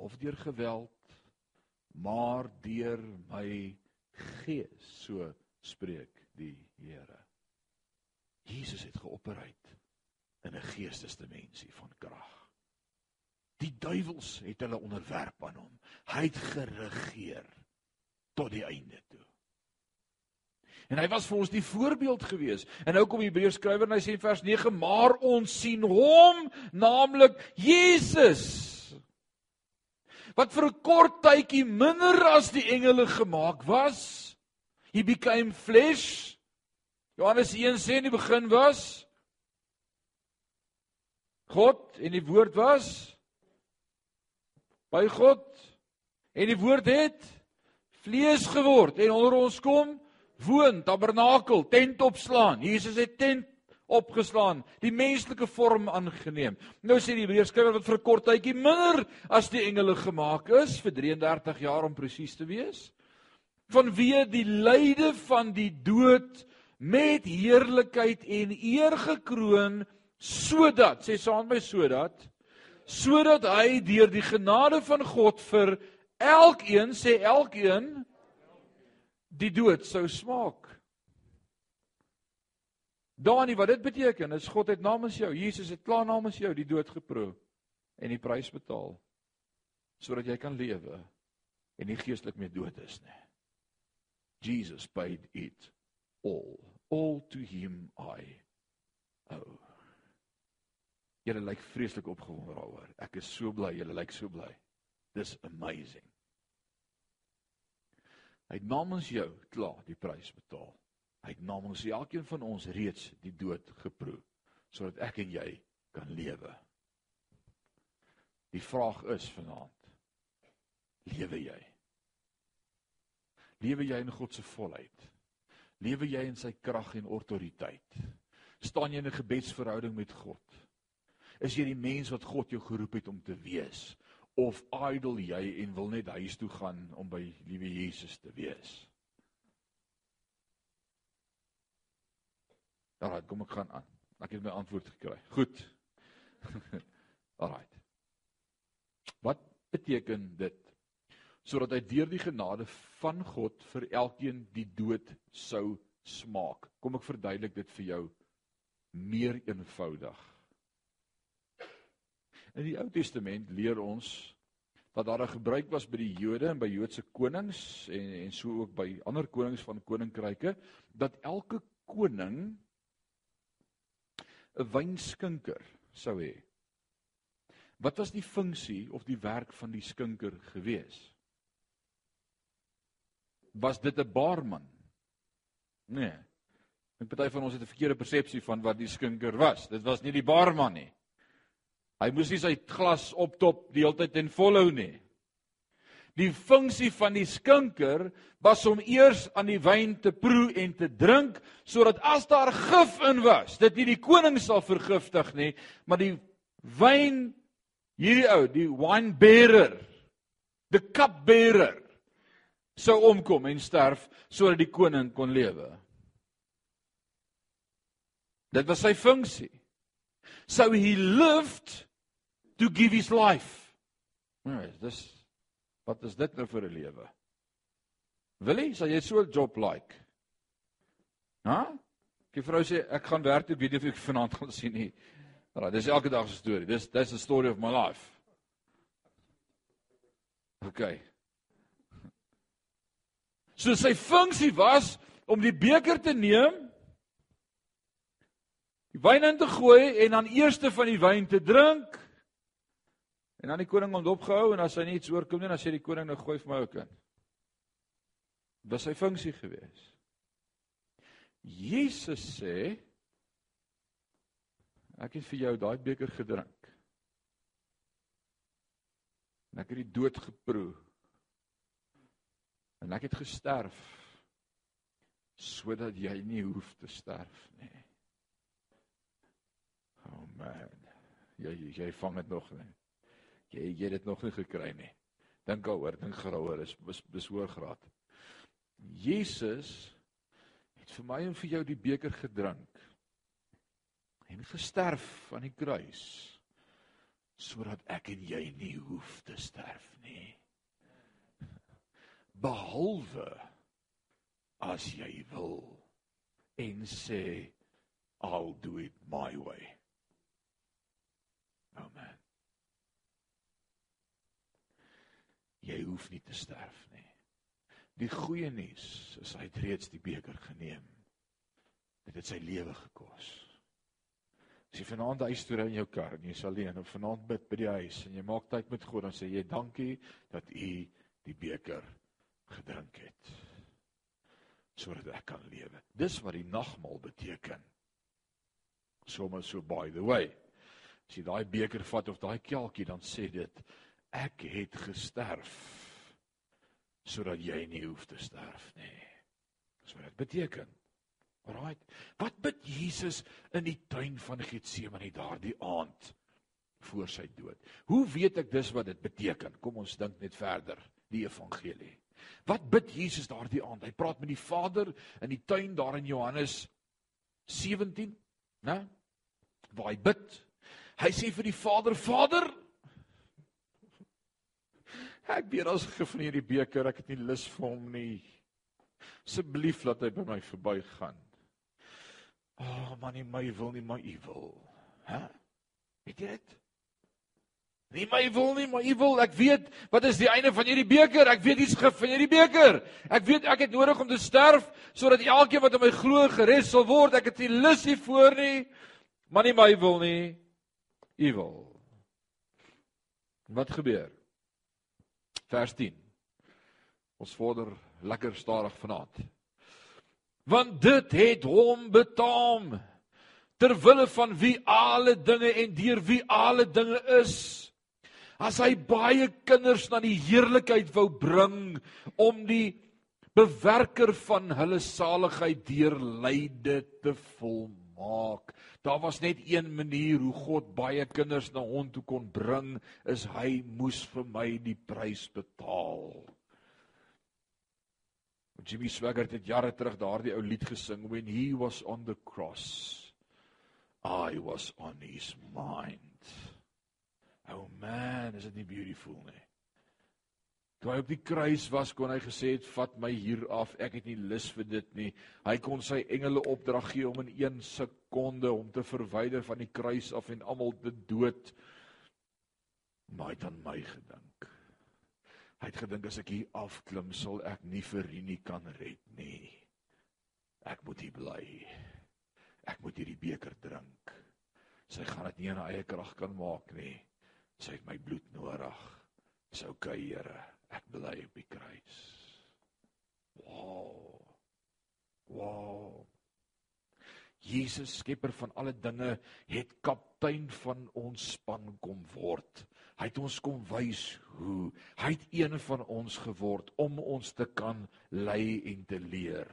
of deur geweld, maar deur my gees, so spreek die Here. Jesus het geopereer in 'n geestesdimensie van krag. Die duiwels het hulle onderwerp aan hom. Hy het geregeer tot die einde toe. En hy was vir ons die voorbeeld gewees. En nou kom Hebreërs skrywer en hy sê in vers 9: "Maar ons sien hom, naamlik Jesus, wat vir 'n kort tydjie minder as die engele gemaak was. He became flesh." Johannes 1 sê in die begin was God en die woord was by God en die woord het vlees geword en onder ons kom woon, tabernakel, tent opslaan. Jesus het tent opgeslaan, die menslike vorm aangeneem. Nou sê die Hebreërs skrywer wat vir 'n kort tydjie minder as die engele gemaak is vir 33 jaar om presies te wees. Vanweë die lyde van die dood met heerlikheid en eer gekroon sodat sê saam met my sodat sodat hy deur die genade van God vir elkeen sê elkeen die dood sou smaak. Dani, wat dit beteken is God het namens jou, Jesus het klaar namens jou die dood geproe en die prys betaal sodat jy kan lewe en nie geestelik meer dood is nie. Jesus paid it all. All to him I owe. Julle lyk vreeslik opgewonde daaroor. Ek is so bly, julle lyk so bly. Dis amazing. Hy het namens jou klaar die prys betaal. Hy het namens elkeen van ons reeds die dood geproe sodat ek en jy kan lewe. Die vraag is vanaand: lewe jy? Lewe jy in God se volheid? Lewe jy in sy krag en autoriteit? Staan jy in 'n gebedsverhouding met God? Is jy die mens wat God jou geroep het om te wees? of idle jy en wil net huis toe gaan om by liewe Jesus te wees. Alraai, kom ek gaan aan. Ek het my antwoord gekry. Goed. *laughs* Alraai. Wat beteken dit? Sodat hy deur die genade van God vir elkeen die dood sou smaak. Kom ek verduidelik dit vir jou meer eenvoudig. In die Ou Testament leer ons dat daar 'n gebruik was by die Jode en by Joodse konings en en so ook by ander konings van koninkryke dat elke koning 'n wynskinker sou hê. Wat was die funksie of die werk van die skinker gewees? Was dit 'n baarman? Nee. Ek party van ons het 'n verkeerde persepsie van wat die skinker was. Dit was nie die baarman nie. Hy moes nie sy glas optop die hele tyd en volhou nie. Die funksie van die skinker was om eers aan die wyn te proe en te drink sodat as daar gif in was, dit nie die koning sal vergiftig nie, maar die wyn hierdie ou, die wine bearer, the cup bearer sou omkom en sterf sodat die koning kon lewe. Dit was sy funksie. So he lived to give his life. Nee, dis wat is dit nou vir 'n lewe? Willie, sal jy so 'n job like? Hæ? Die vrou sê ek gaan werk toe, weet nie of ek vanaand gaan sien nie. Maar dis elke dag se storie. Dis dis the story of my life. OK. So sy funksie was om die beker te neem, die wyn in te gooi en dan eerste van die wyn te drink En dan die koning hom dopgehou en as hy niks oorkom nie, dan sê die koning nou gooi vir my ook in. Dis sy funksie gewees. Jesus sê ek het vir jou daai beker gedrink. En ek het die dood geproe. En ek het gesterf sodat jy nie hoef te sterf nie. Oh man. Jy jy vang dit nog nie. Jy jy het dit nog nie gekry nie. Dink daaroor, dink gerouer is beswoor graad. Jesus het vir my en vir jou die beker gedrink en gesterf aan die kruis sodat ek en jy nie hoef te sterf nie. Behalwe as jy wil en sê I'll do it my way. Amen. Jy hoef nie te sterf nie. Die goeie nuus is hy het reeds die beker geneem. Dit het sy lewe gekos. As jy vanaand huis toe ry in jou kar en jy's alleen of vanaand bid by die huis en jy maak tyd met God dan sê jy dankie dat u die beker gedrink het sodat ek kan lewe. Dis wat die nagmaal beteken. Sommige so by the way. As jy daai beker vat of daai kelkie dan sê dit ek het gesterf sodat jy nie hoef te sterf nie. Dis wat dit beteken. Alraait. Wat bid Jesus in die tuin van Getsemane daardie aand voor sy dood? Hoe weet ek dis wat dit beteken? Kom ons dink net verder, die evangelie. Wat bid Jesus daardie aand? Hy praat met die Vader in die tuin daar in Johannes 17, né? Waar hy bid. Hy sê vir die Vader: "Vader, ek weet as ek van hierdie beker, ek het nie lus vir hom nie. Asseblief laat hy by my verbygaan." "O, oh, man, nie my wil nie, maar u wil." Hæ? Weet jy dit? Nie my wil nie, maar u wil. Ek weet wat is die einde van hierdie beker? Ek weet iets gif van hierdie beker. Ek weet ek het nodig om te sterf sodat elkeen wat in my glo gered sal word. Ek het nie lus hiervoor nie, maar nie my wil nie, u wil. Wat gebeur? Vers 10. Ons vorder lekker stadig vanaand. Want dit het hom betaam ter wille van wie alle dinge en deur wie alle dinge is as hy baie kinders na die heerlikheid wou bring om die bewerker van hulle saligheid deur lyde te volmaak. Daar was net een manier hoe God baie kinders na hom toe kon bring, is hy moes vir my die prys betaal. Jimmy Swaggart het jare terug daardie ou lied gesing when he was on the cross I was on his mind. Oh man, is dit nie beautiful nie? Toe hy op die kruis was, kon hy gesê het, "Vat my hier af. Ek het nie lus vir dit nie." Hy kon sy engele opdrag gee om in 1 sekonde hom te verwyder van die kruis af en almal te dood. Maar hy het aan my gedink. Hy het gedink as ek hier afklim, sal ek nie vir Rini kan red nie. Ek moet hier bly. Ek moet hierdie beker drink. Sy gaan dit nie in haar eie krag kan maak nie. Sy het my bloed nodig. Dis oukei, Here. Ek bly op die kruis. Wow. Wow. Jesus, skepper van alle dinge, het kaptein van ons span kom word. Hy het ons kom wys hoe. Hy het een van ons geword om ons te kan lei en te leer.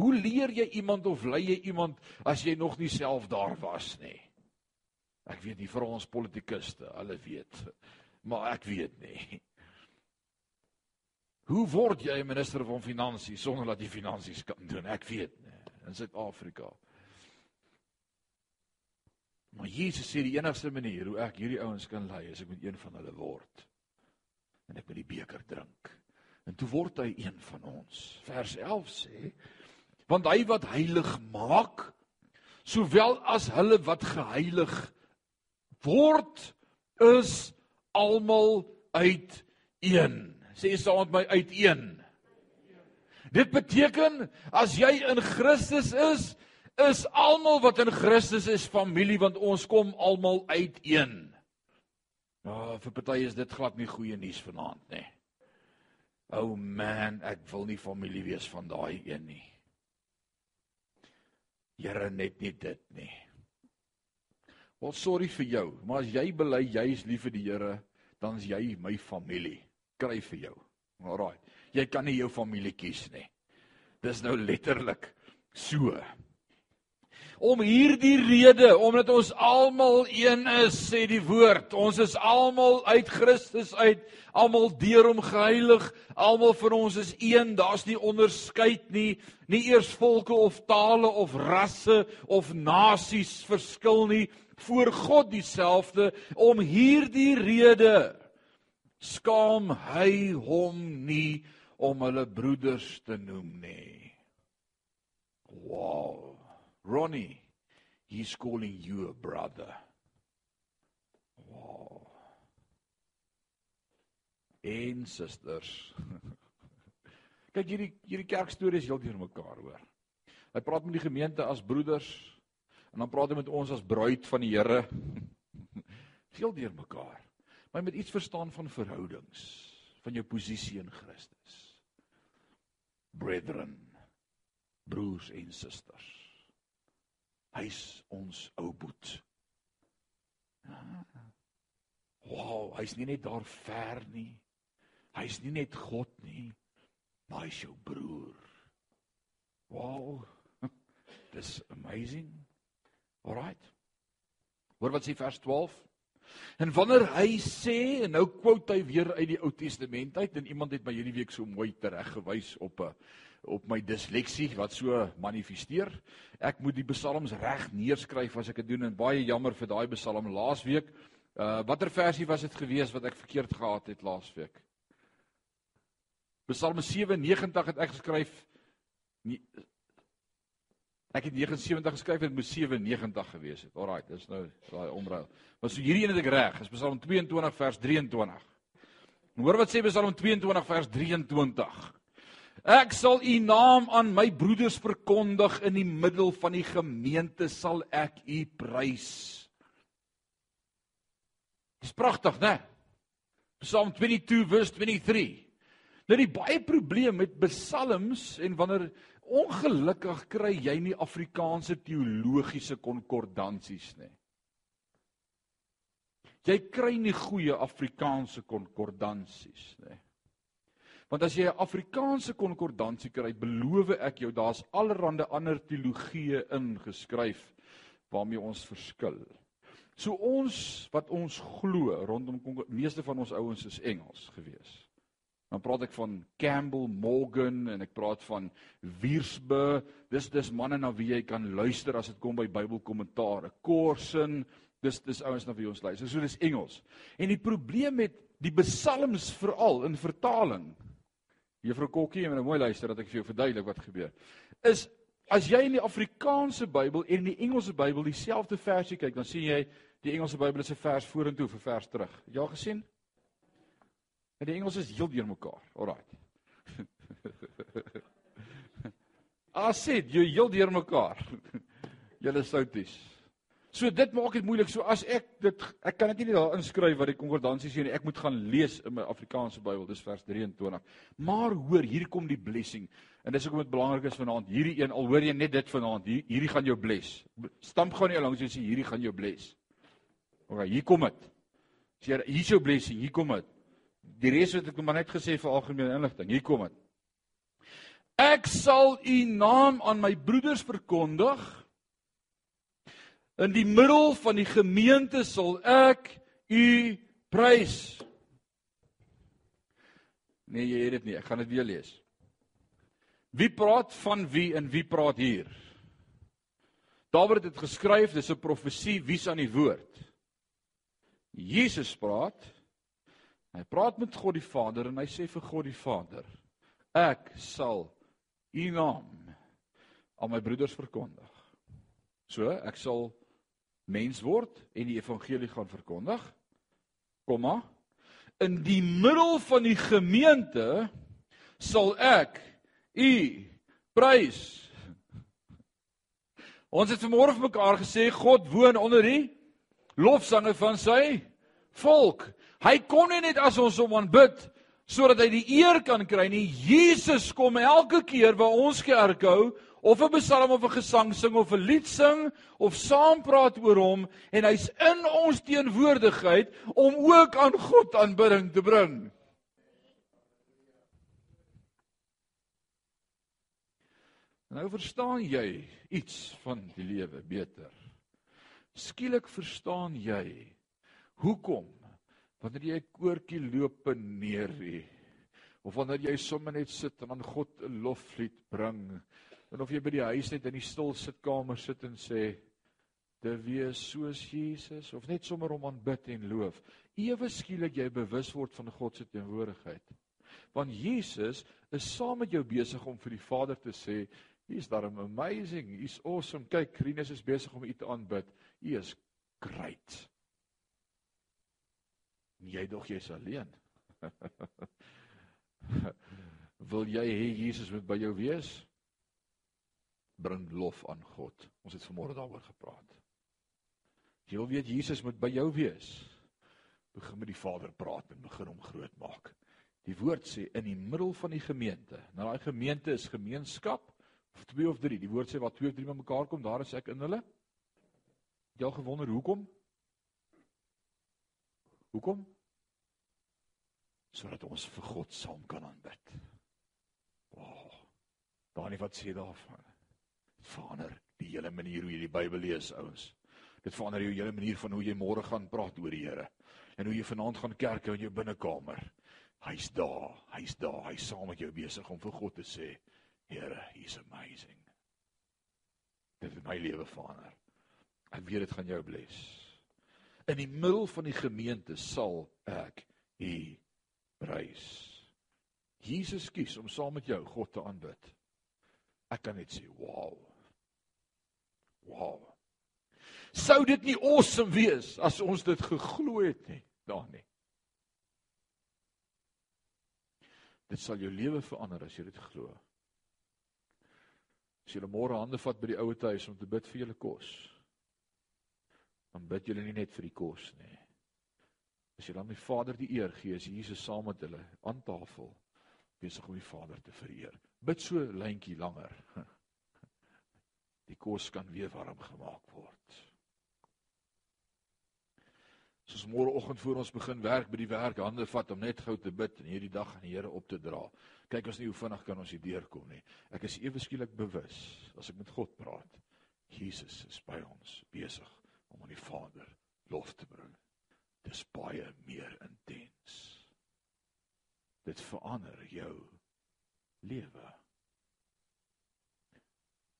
Hoe leer jy iemand of lei jy iemand as jy nog nie self daar was nie? Ek weet nie vir ons politikuste, hulle weet. Maar ek weet nie. Hoe word jy 'n minister van finansies sonder dat jy finansies kan doen? Ek weet nie. In Suid-Afrika. Maar Jesus sê die enigste manier hoe ek hierdie ouens kan lei is ek moet een van hulle word. En ek moet die beker drink. En toe word hy een van ons. Vers 11 sê: Want hy wat heilig maak, sowel as hulle wat geheilig word is almal uit een. Sê saam met my uit een. Dit beteken as jy in Christus is, is almal wat in Christus is familie want ons kom almal uit een. Ja, vir party is dit glad nie goeie nuus vanaand nie. O oh man, ek wil nie familie wees van daai een nie. Here net nie dit nie. Wel sorry vir jou, maar as jy bely jy is lief vir die Here, dan is jy my familie. Kry vir jou. Alraai. Jy kan nie jou familie kies nie. Dis nou letterlik so. Om hierdie rede, omdat ons almal een is, sê die woord. Ons is almal uit Christus uit, almal deur hom geheilig, almal van ons is een. Daar's nie onderskeid nie, nie eers volke of tale of rasse of nasies verskil nie voor God dieselfde. Om hierdie rede skaam hy hom nie om hulle broeders te noem nie. Wow. Ronnie, he's calling you a brother. Wow. En susters. *laughs* Kyk hierdie hierdie kerkstorie is heeltemal mekaar hoor. Hy praat met die gemeente as broeders en dan praat hy met ons as bruid van die Here. *laughs* Veel deur mekaar. Maar jy moet iets verstaan van verhoudings, van jou posisie in Christus. Brethren, broers en susters. Hy's ons ou boet. Wow, hy's nie net daar ver nie. Hy's nie net God nie, maar hy's jou broer. Wow. *laughs* Dis amazing. Alright. Hoor wat sê vers 12? En wanneer hy sê en nou quote hy weer uit die Ou Testament uit en iemand het my hierdie week so mooi tereggewys op 'n op my disleksie wat so manifesteer. Ek moet die psalms reg neerskryf as ek dit doen en baie jammer vir daai psalm laasweek. Uh watter versie was dit gewees wat ek verkeerd gehad het laasweek? Psalm 97 het ek geskryf Ek het 79 geskryf en dit moes 97 gewees het. Alraai, dis nou daai omruil. Maar so hierdie een het ek reg. Dis Psalm 22 vers 23. En hoor wat sê Psalm 22 vers 23. Ek sal u naam aan my broeders verkondig in die middel van die gemeente sal ek u prys. Dis pragtig, né? Psalm 22 vers 23. Nou die baie probleem met psalms en wanneer Ongelukkig kry jy nie Afrikaanse teologiese konkordansies nie. Jy kry nie goeie Afrikaanse konkordansies nie. Want as jy 'n Afrikaanse konkordansie kry, beloof ek jou daar's allerlei ander teologieë ingeskryf waarmee ons verskil. So ons wat ons glo rondom meeste van ons ouens is Engels gewees. Dan praat ek van Campbell Morgan en ek praat van Wiersbe. Dis dis manne na wie jy kan luister as dit kom by Bybelkommentaar. Corson, dis dis ouens na wie ons luister. So dis Engels. En die probleem met die psalms veral in vertaling. Juffrou Kokkie, jy moet nou mooi luister dat ek vir jou verduidelik wat gebeur. Is as jy in die Afrikaanse Bybel en in die Engelse Bybel dieselfde versie kyk, dan sien jy die Engelse Bybel is 'n vers vorentoe vir vers terug. Het jy al gesien? En die Engels is heel deur mekaar. Alraai. As dit jy heel deur mekaar. *laughs* Julle souties. So dit maak dit moeilik. So as ek dit ek kan dit nie daar inskryf wat die konkordansie sê nie. Ek moet gaan lees in my Afrikaanse Bybel. Dis vers 23. Maar hoor, hier kom die blessing. En dis hoekom dit belangrik is vanaand. Hierdie een al hoor jy net dit vanaand. Hier, hierdie gaan jou bless. Stamp gou nie langs jy sê hierdie gaan jou bless. OK, hier kom dit. Sê hier is jou blessing. Hier kom dit. Die res het ek maar net gesê vir algemene inligting. Hier kom dit. Ek sal u naam aan my broeders verkondig. In die middel van die gemeente sal ek u prys. Nee, jy het dit nie. Ek gaan dit weer lees. Wie praat van wie en wie praat hier? Dawid het dit geskryf, dis 'n profesie, wie's aan die woord? Jesus praat. Hy praat met God die Vader en hy sê vir God die Vader: Ek sal U naam aan my broeders verkondig. So, ek sal mens word en die evangelie gaan verkondig. Komma in die middel van die gemeente sal ek U prys. Ons het vanmôre vir mekaar gesê God woon onder die lofsange van sy volk. Hy kom nie net as ons hom aanbid sodat hy die eer kan kry nie. Jesus kom elke keer waar ons kerk hou of 'n psalm of 'n gesang sing of 'n lied sing of saam praat oor hom en hy's in ons teenwoordigheid om ook aan God aanbidding te bring. Nou verstaan jy iets van die lewe beter. Skielik verstaan jy hoekom wanneer jy 'n koortjie loop neer lê of wanneer jy sommer net sit en aan God 'n loflied bring en of jy by die huis net in die stil sitkamer sit en sê te wees soos Jesus of net sommer om aanbid en loof. Ewe skielik jy bewus word van God se teenwoordigheid. Want Jesus is saam met jou besig om vir die Vader te sê, "He's darem amazing, he's awesome. Kyk, Rinus is besig om U te aanbid. U is great." En jy dog jy's alleen. *laughs* Wil jy hê Jesus moet by jou wees? Bring lof aan God. Ons het vanmôre daaroor gepraat. Jy wil weet Jesus moet by jou wees. Begin met die Vader praat en begin hom groot maak. Die woord sê in die middel van die gemeente. Nou daai gemeente is gemeenskap of twee of drie. Die woord sê waar twee of drie bymekaar kom, daar is ek in hulle. Jy al gewonder hoekom? Hoekom? Sodat ons vir God saam kan aanbid. Wow. Daai wat sê daarvan. Verander die hele manier hoe jy die Bybel lees, ouens. Dit verander jou hele manier van hoe jy môre gaan praat oor die Here en hoe jy vanaand gaan kerk in jou binnekamer. Hy's daar, hy's daar, hy's saam met jou besig om vir God te sê, Here, he's amazing. Dit het my lewe verander. Ek weet dit gaan jou bless. In die middel van die gemeente sal ek U prys. Jesus kies om saam met jou God te aanbid. Ek kan net sê, wow. Wow. Sou dit nie awesome wees as ons dit geglo het nie, daar nie. Dit sal jou lewe verander as jy dit glo. As jy môre hande vat by die ouete huis om te bid vir julle kos, dan bid julle nie net vir die kos nie. As jy dan die Vader die eer gee, is Jesus saam met hulle aan tafel besig om die Vader te vereer. Bid so lyntjie langer. *laughs* Die kos kan weer warm gemaak word. Soos môreoggend voor ons begin werk by die werk, hande vat om net gou te bid en hierdie dag aan die Here op te dra. Kyk ons nie hoe vinnig kan ons hier deurkom nie. Ek is ewe skielik bewus as ek met God praat. Jesus is by ons besig om aan die Vader lof te bring. Dis baie meer intens. Dit verander jou lewe.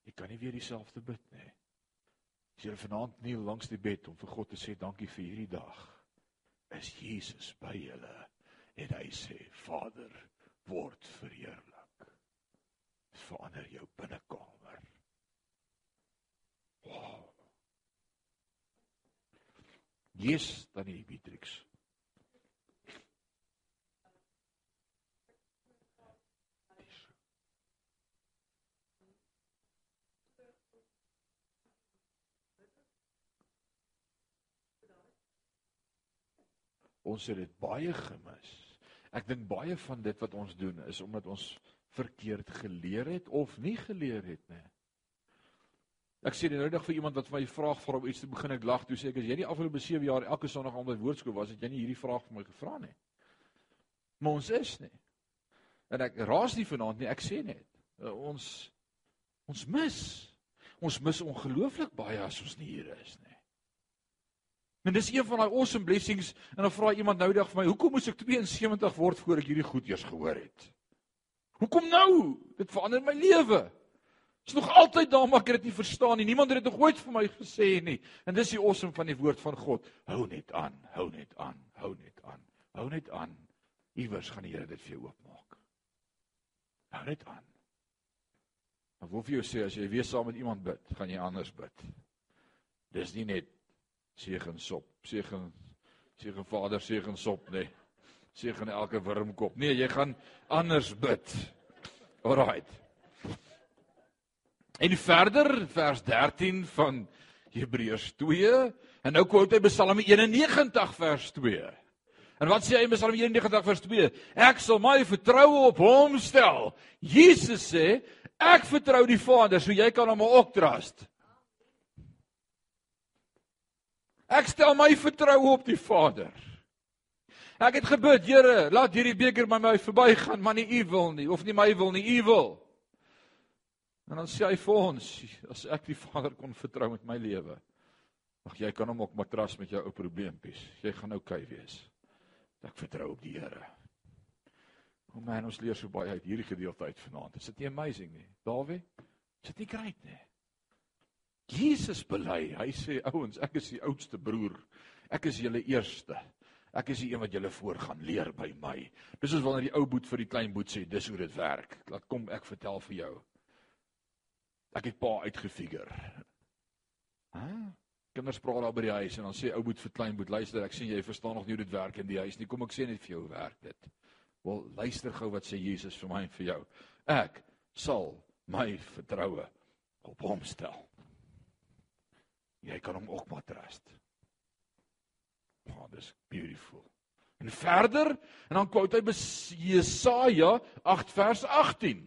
Jy kan nie weer dieselfde bid nie. As jy vanaand kniel langs die bed om vir God te sê dankie vir hierdie dag, is Jesus by julle en hy sê Vader, word verheerlik. Verander jou binnekamer. Wow. Jesus dan die Beatrix. Ons het dit baie gemis. Ek dink baie van dit wat ons doen is omdat ons verkeerd geleer het of nie geleer het nie. Ek sê nou net vir iemand wat vir my vraag vra om iets te begin ek lag toe sê ek as jy nie afgelope 7 jaar elke sonderdag aan my woordskool was het jy nie hierdie vraag vir my gevra nie. Maar ons is nie. En ek raas nie vanaand nie, ek sê net uh, ons ons mis ons mis ongelooflik baie as ons nie hier is nie. En dis een van daai awesome blessings en dan vra iemand nou dag vir my, hoekom moes ek 72 word voor ek hierdie goed eers gehoor het? Hoekom nou? Dit verander my lewe. Is nog altyd daar maar ek het dit nie verstaan nie. Niemand het dit nog ooit vir my gesê nie. En dis die awesome van die woord van God. Hou net aan, hou net aan, hou net aan. Hou net aan. Iewers gaan die Here dit vir jou oopmaak. Hou net aan. Maar wat vir jou sê as jy weer saam met iemand bid, gaan jy anders bid. Dis nie net Segen sop, segen segen Vader, segen sop, nê. Nee. Segen elke wurmkop. Nee, jy gaan anders bid. Alraait. En verder vers 13 van Hebreërs 2 en nou quote hy Psalm 91 vers 2. En wat sê hy in Psalm 91 vers 2? Ek sal my vertroue op Hom stel. Jesus sê, ek vertrou die Vader, so jy kan hom ook trust. Ek stel my vertroue op die Vader. Ek het gebid, Here, laat hierdie beker by my verbygaan, maar nie U wil nie of nie my wil nie, U wil. En dan sê hy vir ons, as ek die Vader kon vertrou met my lewe, ag jy kan hom ook matras met jou ou probleempies. Jy gaan oukei okay wees. Ek vertrou op die Here. O oh man, ons leer so baie uit hierdie gedeelte uit vanaand. Is dit nie amazing nie? Dawie, is dit nie great nie? Jesus bely, hy sê ouens, ek is die oudste broer. Ek is julle eerste. Ek is die een wat julle voor gaan leer by my. Dis is wanneer die ou boet vir die klein boet sê, dis hoe dit werk. Laat kom ek vertel vir jou. Ek het pa uitgefigure. Hæ? Kinders praat daar by die huis en dan sê ou boet vir klein boet, luister, ek sien jy verstaan nog nie hoe dit werk in die huis nie. Kom ek sê net vir jou hoe werk dit. Wel, luister gou wat sê Jesus vir my en vir jou. Ek sal my vertroue op hom stel. Jy kan hom ook maar trust. Oh, dis beautiful. En verder, en dan quote hy Jesaja 8 vers 18.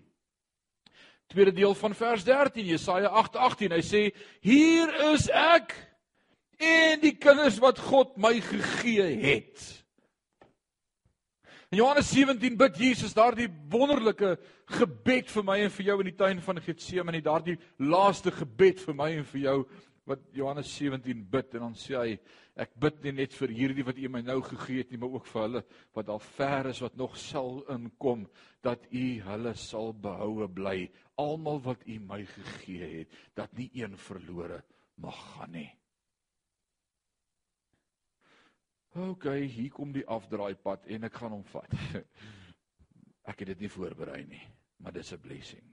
Tweede deel van vers 13, Jesaja 8:18. Hy sê: "Hier is ek en die kinders wat God my gegee het." In Johannes 17 bid Jesus daardie wonderlike gebed vir my en vir jou in die tuin van Getsemane, daardie laaste gebed vir my en vir jou wat Johannes 17 bid en dan sê hy ek bid nie net vir hierdie wat U my nou gegee het nie maar ook vir hulle wat al ver is wat nog sal inkom dat U hulle sal behoue bly. Almal wat U my gegee het dat nie een verlore mag gaan nie. OK hier kom die afdraaipad en ek gaan hom vat. *laughs* Ek het dit nie voorberei nie maar dis 'n blessing.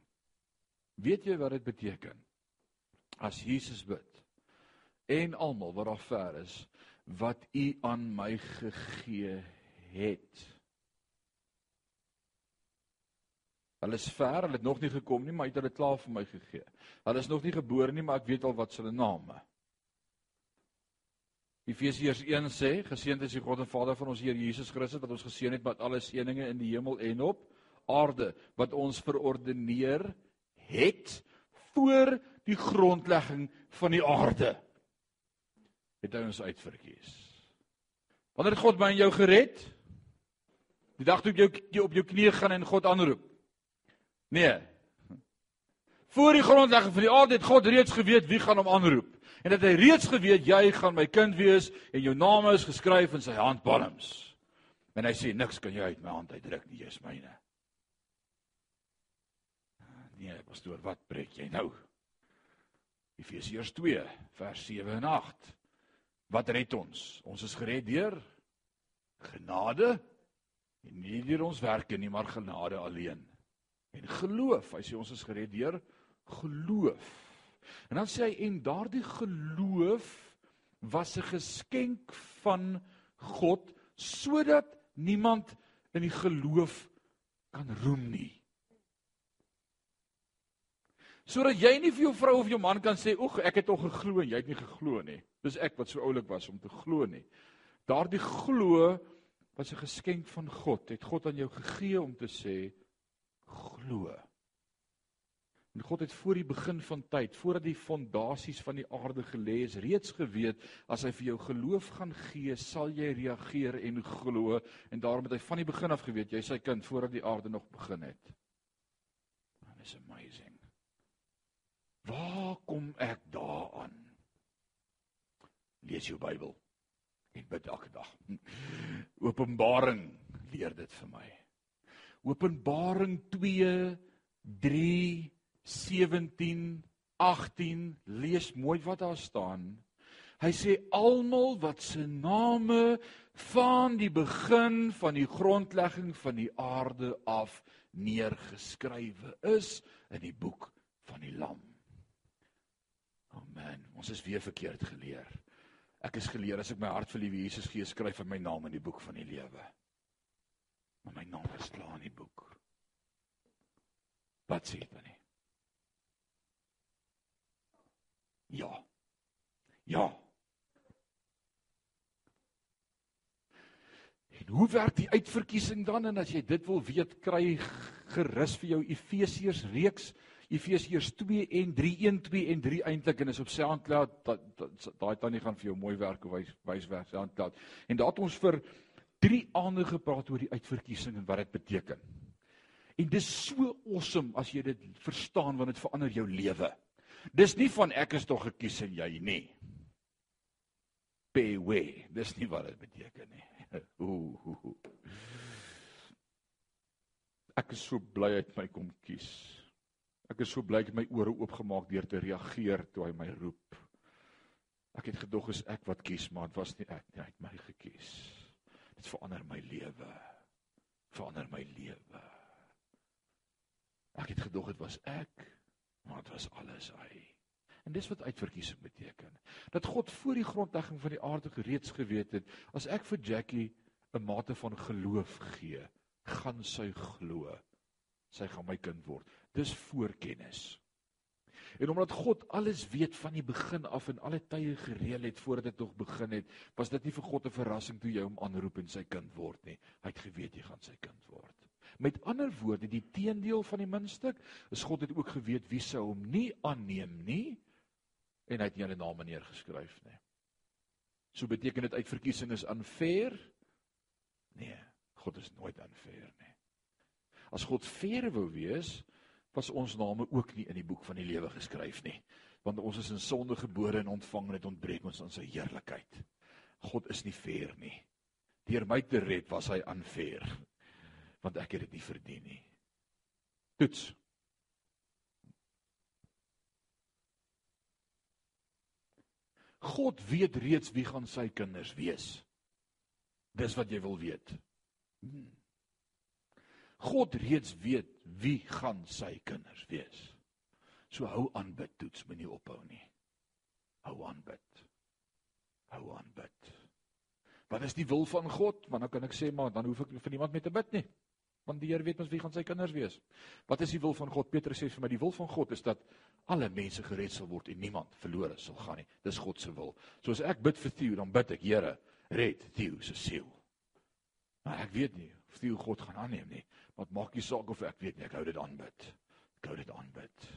Weet jy wat dit beteken? As Jesus bid en almal wat daar ver is wat u aan my gegee het. Hulle is ver, hulle het nog nie gekom nie, maar hy het hulle klaar vir my gegee. Hulle is nog nie gebore nie, maar ek weet al wat hulle name. Efesiërs 1 sê: Geseënd is die God en Vader van ons Here Jesus Christus wat ons geseën het met alle seënings in die hemel en op aarde wat ons verordeneer het voor die grondlegging van die aarde het hy ons uitverkies. Wanneer God my en jou gered? Die dag toe jy, jy op jou knieë gaan en God aanroep. Nee. Voor die grondlegging van die aarde het God reeds geweet wie gaan hom aanroep. En dat hy reeds geweet jy gaan my kind wees en jou naam is geskryf in sy handpalms. En hy sê niks kan jy uit my hand uitdruk nie, jy's myne. Nee, pastoor, wat preek jy nou? Efesiërs 2 vers 7 en 8. Wat red ons? Ons is gered deur genade en nie deur ons werke nie, maar genade alleen. En geloof, hy sê ons is gered deur geloof. En dan sê hy en daardie geloof was 'n geskenk van God sodat niemand in die geloof kan roem nie. Sodat jy nie vir jou vrou of jou man kan sê, "Oeg, ek het tog geglo en jy het nie geglo nie." Dis ek wat so oulik was om te glo nie. Daardie glo was 'n geskenk van God. Het God aan jou gegee om te sê, "Glo." En God het voor die begin van tyd, voordat die fondasies van die aarde gelê is, reeds geweet as hy vir jou geloof gaan gee, sal jy reageer en glo en daarom het hy van die begin af geweet jy is sy kind voordat die aarde nog begin het. That is amazing. Waar kom ek daaraan? Lees jou Bybel en bid elke dag. Openbaring leer dit vir my. Openbaring 2 3 17 18 lees mooi wat daar staan. Hy sê almal wat se name van die begin van die grondlegging van die aarde af neergeskrywe is in die boek van die lam. Amen. Ons is weer verkeerd geleer. Ek is geleer as ek my hart vir liewe Jesus gee, skryf hy my naam in die boek van die lewe. Maar my naam is klaar in die boek. Wat sê dit dan nie? Ja. Ja. En hoe werk die uitverkiesing dan en as jy dit wil weet, kry gerus vir jou Efesiërs reeks Efesiërs 2 en 3 1 2 en 3 eintlik en is op SoundCloud daai tannie gaan vir jou mooi werk wys wys werk SoundCloud. En daar het ons vir 3 aande gepraat oor die uitverkiesing en wat dit beteken. En dis so awesome as jy dit verstaan want dit verander jou lewe. Dis nie van ek is tog gekies en jy nie. Bewe, dis nie wat dit beteken nie. *laughs* Ooh. Ek is so bly het my kom kies. Ek is so bly hy het my ore oopgemaak deur te reageer toe hy my roep. Ek het gedog is ek wat kies, maar dit was nie ek nie, hy het my gekies. Dit verander my lewe. Verander my lewe. Ek het gedog dit was ek, maar dit was alles hy. En dis wat uitverkiesing beteken. Dat God voor die grondlegging van die aarde gereeds geweet het, as ek vir Jackie 'n mate van geloof gee, gaan sy glo. Sy gaan my kind word. Dis voorkennis. En omdat God alles weet van die begin af en alle tye gereël het voordat dit nog begin het, was dit nie vir God 'n verrassing toe jy hom aanroep en sy kind word nie. Hy het geweet jy gaan sy kind word. Met ander woorde, die teendeel van die muntstuk, is God het ook geweet wie sou hom nie aanneem nie en hy het nie hulle name neergeskryf nie. So beteken dit uitverkiesing is unfair? Nee, God is nooit unfair nie. As God fair wou wees, was ons name ook nie in die boek van die lewe geskryf nie, want ons is in sonde gebore en ontvang dit ontbreek ons aan sy heerlikheid. God is nie fair nie. Deur my te red was hy unfair want ek het dit nie verdien nie. Toets. God weet reeds wie gaan sy kinders wees. Dis wat jy wil weet. Hmm. God reeds weet wie gaan sy kinders wees. So hou aan bid, toets, moenie ophou nie. Hou aan bid. Hou aan bid. Wat is die wil van God? Want dan kan ek sê maar dan hoef ek vir niemand meer te bid nie want die Here weet mos wie gaan sy kinders wees. Wat is die wil van God? Petrus sê vir my die wil van God is dat alle mense gered sal word en niemand verlore sal gaan nie. Dis God se wil. So as ek bid vir Theo, dan bid ek, Here, red Theo se siel. Maar ek weet nie of Theo God gaan aanneem nie. Wat maak nie saak of ek weet nie, ek hou dit aanbid. Ek hou dit aanbid.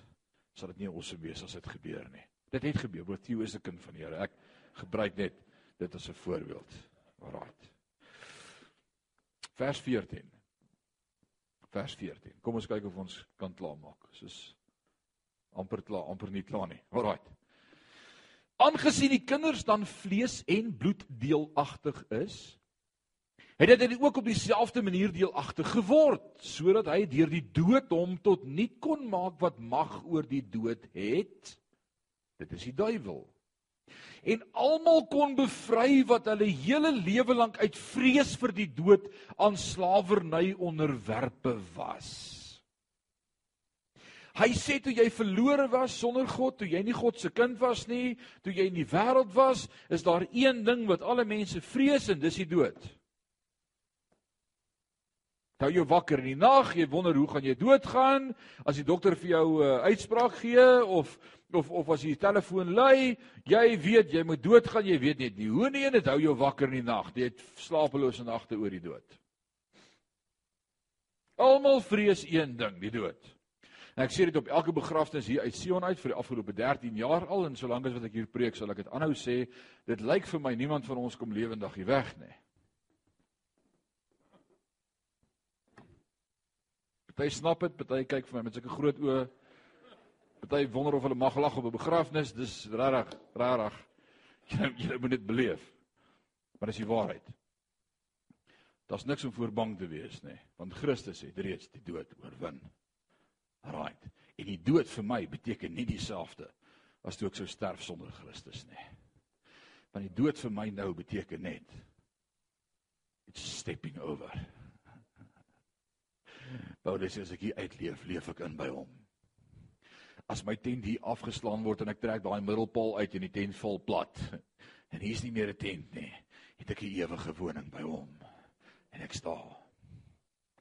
Sal dit nie awesome wees as dit gebeur nie. Dit het gebeur, want Theo is 'n kind van die Here. Ek gebruik net dit as 'n voorbeeld. Alraai. Vers 14 vers 14. Kom ons kyk of ons kan klaarmaak. Soos amper klaar, amper nie klaar nie. Alraai. Aangesien die kinders dan vlees en bloed deelagtig is, het dit ook op dieselfde manier deelagtig geword, sodat hy deur die dood hom tot nie kon maak wat mag oor die dood het. Dit is die duiwel en almal kon bevry wat hulle hele lewe lank uit vrees vir die dood aan slawerny onderwerpe was. Hy sê toe jy verlore was sonder God, toe jy nie God se kind was nie, toe jy in die wêreld was, is daar een ding wat alle mense vrees en dis die dood. Hou jou wakker in die nag, jy wonder hoe gaan jy doodgaan as die dokter vir jou 'n uh, eh, uitspraak gee of of of as die telefoon lui, jy weet jy moet doodgaan, jy weet net nie hoe nie en dit hou jou wakker in die nag. Jy het slapelose nagte oor die dood. Almal vrees een ding, die dood. En ek sê dit op elke begrafnis hier uit Sion uit vir die afgelope 13 jaar al en solank as wat ek hier preek, sal ek dit aanhou sê, dit lyk vir my niemand van ons kom lewendig hier weg nie. Party snap dit, party kyk vir my met sulke groot oë. Party wonder of hulle mag lag op 'n begrafnis. Dis rarig, rarig. *laughs* Jy jy moet dit beleef. Maar dis die waarheid. Daar's niks om voor bang te wees nie, want Christus het reeds die dood oorwin. Right. En die dood vir my beteken nie dieselfde as toe ek sou sterf sonder Christus nie. Want die dood vir my nou beteken net it's stepping over. Paulus sê as ek hier uitleef, leef ek in by hom. As my tent hier afgeslaan word en ek trek daai middelpaal uit en die tent val plat en hier's nie meer 'n tent nie, het ek 'n ewige woning by hom. En ek staan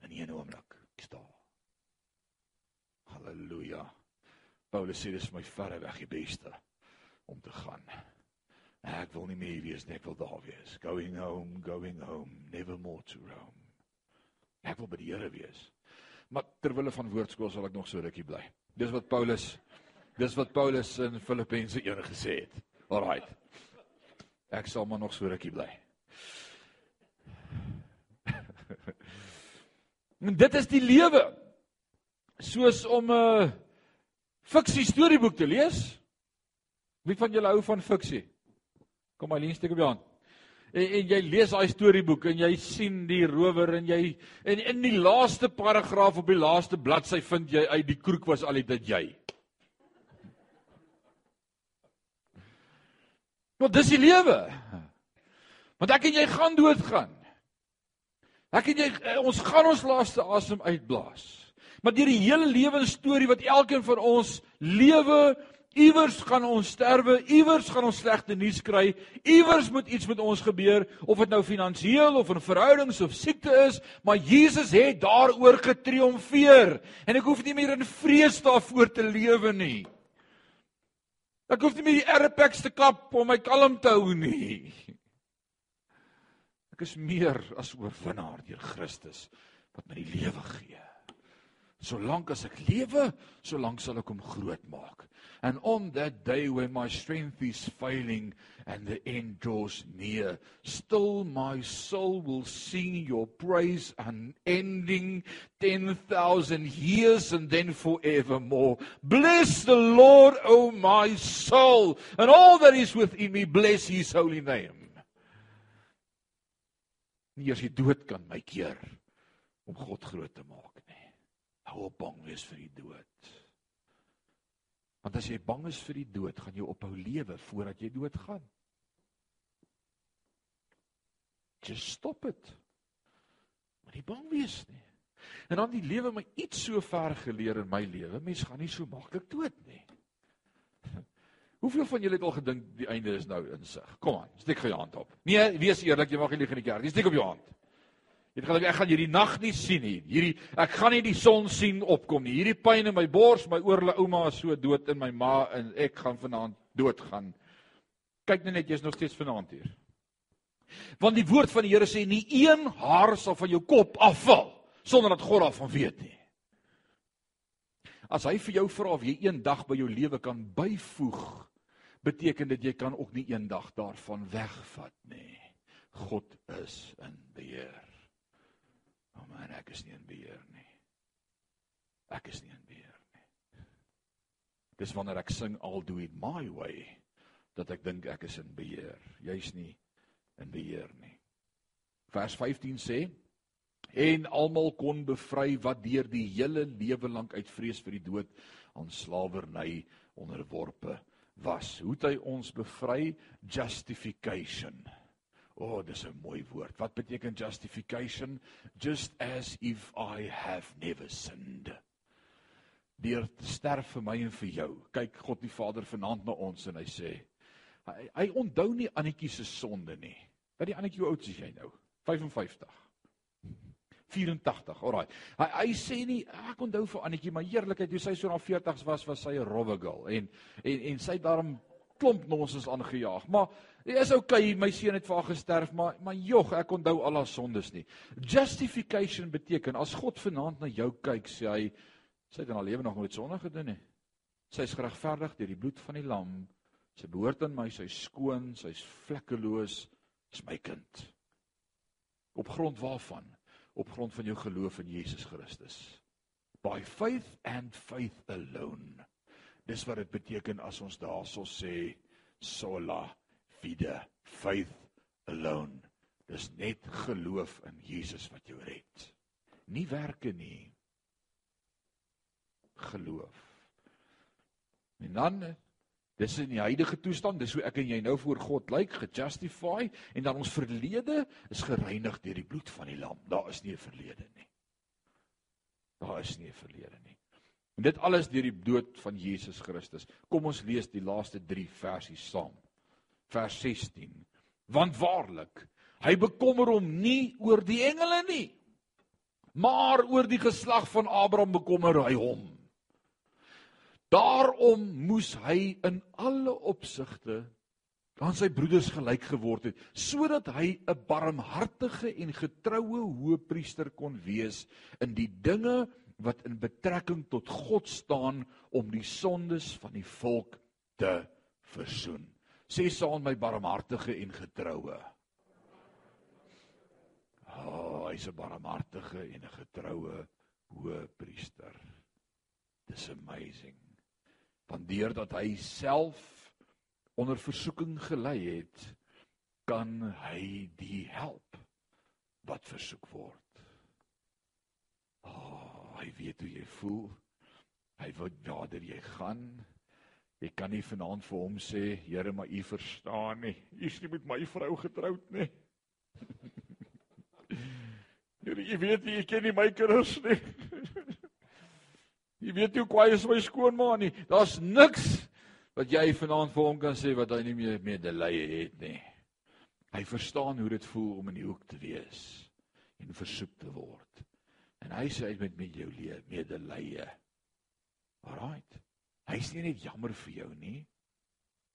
in een oomblik, ek staan. Halleluja. Paulus sê dis my verre weg die beste om te gaan. Ek wil nie meer wees nie, ek wil daar wees. Going home, going home, never more to roam. Ek wil by die Here wees. Maar terwille van woordskool sal ek nog so rukkie bly. Dis wat Paulus dis wat Paulus in Filippense 1 gesê het. Alraight. Ek sal maar nog so rukkie bly. *laughs* En dit is die lewe. soos om 'n fiksie storieboek te lees. Wie van julle hou van fiksie? Kom lees steek op jou hand. En, en jy lees daai storieboek en jy sien die rower en jy en in die laaste paragraaf op die laaste bladsy vind jy uit die kroeg was al dit jy. Want dis die lewe. Want ek en jy gaan doodgaan. Ek en jy eh, ons gaan ons laaste asem uitblaas. Maar deur die hele lewensstorie wat elkeen van ons lewe, iewers gaan ons sterwe, iewers gaan ons slegte nuus kry, iewers moet iets met ons gebeur, of dit nou finansiëel of in verhoudings of siekte is, maar Jesus het daaroor getriomfeer en ek hoef nie meer in vrees daarvoor te lewe nie. Ek hoef nie meer die erpex te kap om my kalm te hou nie. Ek is meer as oorwinnaar deur Christus wat my die lewe gee. Solank as ek lewe, solank sal ek hom groot maak. And on that day when my strength is failing and the end draws near, still my soul will sing your praise unending 10,000 years and then forevermore. Bless the Lord, O my soul, and all that is within me, bless his holy name. Nie eers die dood kan my keer om God groot te maak nie. Hou op bang wees vir die dood. Want as jy bang is vir die dood, gaan jy ophou lewe voordat jy doodgaan. Just stop it. Moenie bang wees nie. En dan die lewe my iets so ver geleer in my lewe, mens gaan nie so maklik dood nie. *laughs* Hoeveel van julle het al gedink die einde is nou in sig? Kom aan, steek gou jou hand op. Nee, wees eerlik, jy mag nie lieg in die kerk nie. Steek op jou hand. Het gedink ek gaan hierdie nag nie sien nie. Hierdie ek gaan nie die son sien opkom nie. Hierdie pyn in my bors, my oorle ouma is so dood in my ma en ek gaan vanaand doodgaan. Kyk net net jy's nog steeds vanaand hier. Want die woord van die Here sê nie een haar sal van jou kop afval sonder dat God daarvan weet nie. As hy vir jou vra of jy eendag by jou lewe kan byvoeg beteken dit jy kan ook nie eendag daarvan wegvat nie. God is in beheer. Oh man, ek is nie in beheer nie. Ek is nie in beheer nie. Dis wanneer ek sing I'll do it my way dat ek dink ek is in beheer. Jy's nie in beheer nie. Vers 15 sê en almal kon bevry wat deur die hele lewe lank uit vrees vir die dood aan slawerny onderworpe was. Hoe het hy ons bevry? Justification. O, oh, dis 'n mooi woord. Wat beteken justification? Just as if I have never sinned. Deur te sterf vir my en vir jou. Kyk God die Vader vanaand na ons en hy sê hy, hy onthou nie Annetjie se sonde nie. Wat die Annetjie oud is jy nou? 55. 84. Alraai. Hy hy sê nie ek onthou vir Annetjie, maar eerlikheid, toe sy so na 40s was, was sy 'n rowwe girl en en en sy het daarom klomp nonsens aangejaag. Maar dit is okay, my seun het vir haar gesterf, maar maar jog, ek onthou al haar sondes nie. Justification beteken as God vanaand na jou kyk, sê hy sy het in haar lewe nog nooit sonde gedoen nie. Sy is geregverdig deur die bloed van die lam. Sy behoort aan my, sy's skoon, sy's vlekkeloos, is my kind. Op grond waarvan? op grond van jou geloof in Jesus Christus. By faith and faith alone. Dis wat dit beteken as ons daarso sê sola fide, faith alone. Dis net geloof in Jesus wat jou red. Nie werke nie. Geloof. En dan Dis in die huidige toestand, dis hoe ek en jy nou voor God lyk, gejustify en dan ons verlede is gereinig deur die bloed van die lam. Daar is nie 'n verlede nie. Daar is nie 'n verlede nie. En dit alles deur die dood van Jesus Christus. Kom ons lees die laaste 3 versies saam. Vers 16. Want waarlik, hy bekommer hom nie oor die engele nie, maar oor die geslag van Abraham bekommer hy hom. Daarom moes hy in alle opsigte aan sy broeders gelyk geword het sodat hy 'n barmhartige en getroue hoëpriester kon wees in die dinge wat in betrekking tot God staan om die sondes van die volk te versoen. Sê saam my barmhartige en getroue. O, oh, hy's 'n barmhartige en 'n getroue hoëpriester. Dis amazing. Want deurdat hy self onder versoeking gelei het, kan hy die help wat versoek word. Ah, oh, hy weet hoe jy voel. Hy weet waar jy gaan. Jy kan nie vanaand vir hom sê, Here, maar u verstaan nie. U is nie met my vrou getroud nie. *laughs* Here, jy weet nie, jy ken nie my kinders nie. *laughs* Jy weet nie hoe kwaai is my skoonma nie. Daar's niks wat jy vanaand vir hom kan sê wat hy nie meer medelee het nie. Hy verstaan hoe dit voel om in die hoek te wees en versoek te word. En hy sê hy met met jou medelee. Alraight. Hy's nie net jammer vir jou nie.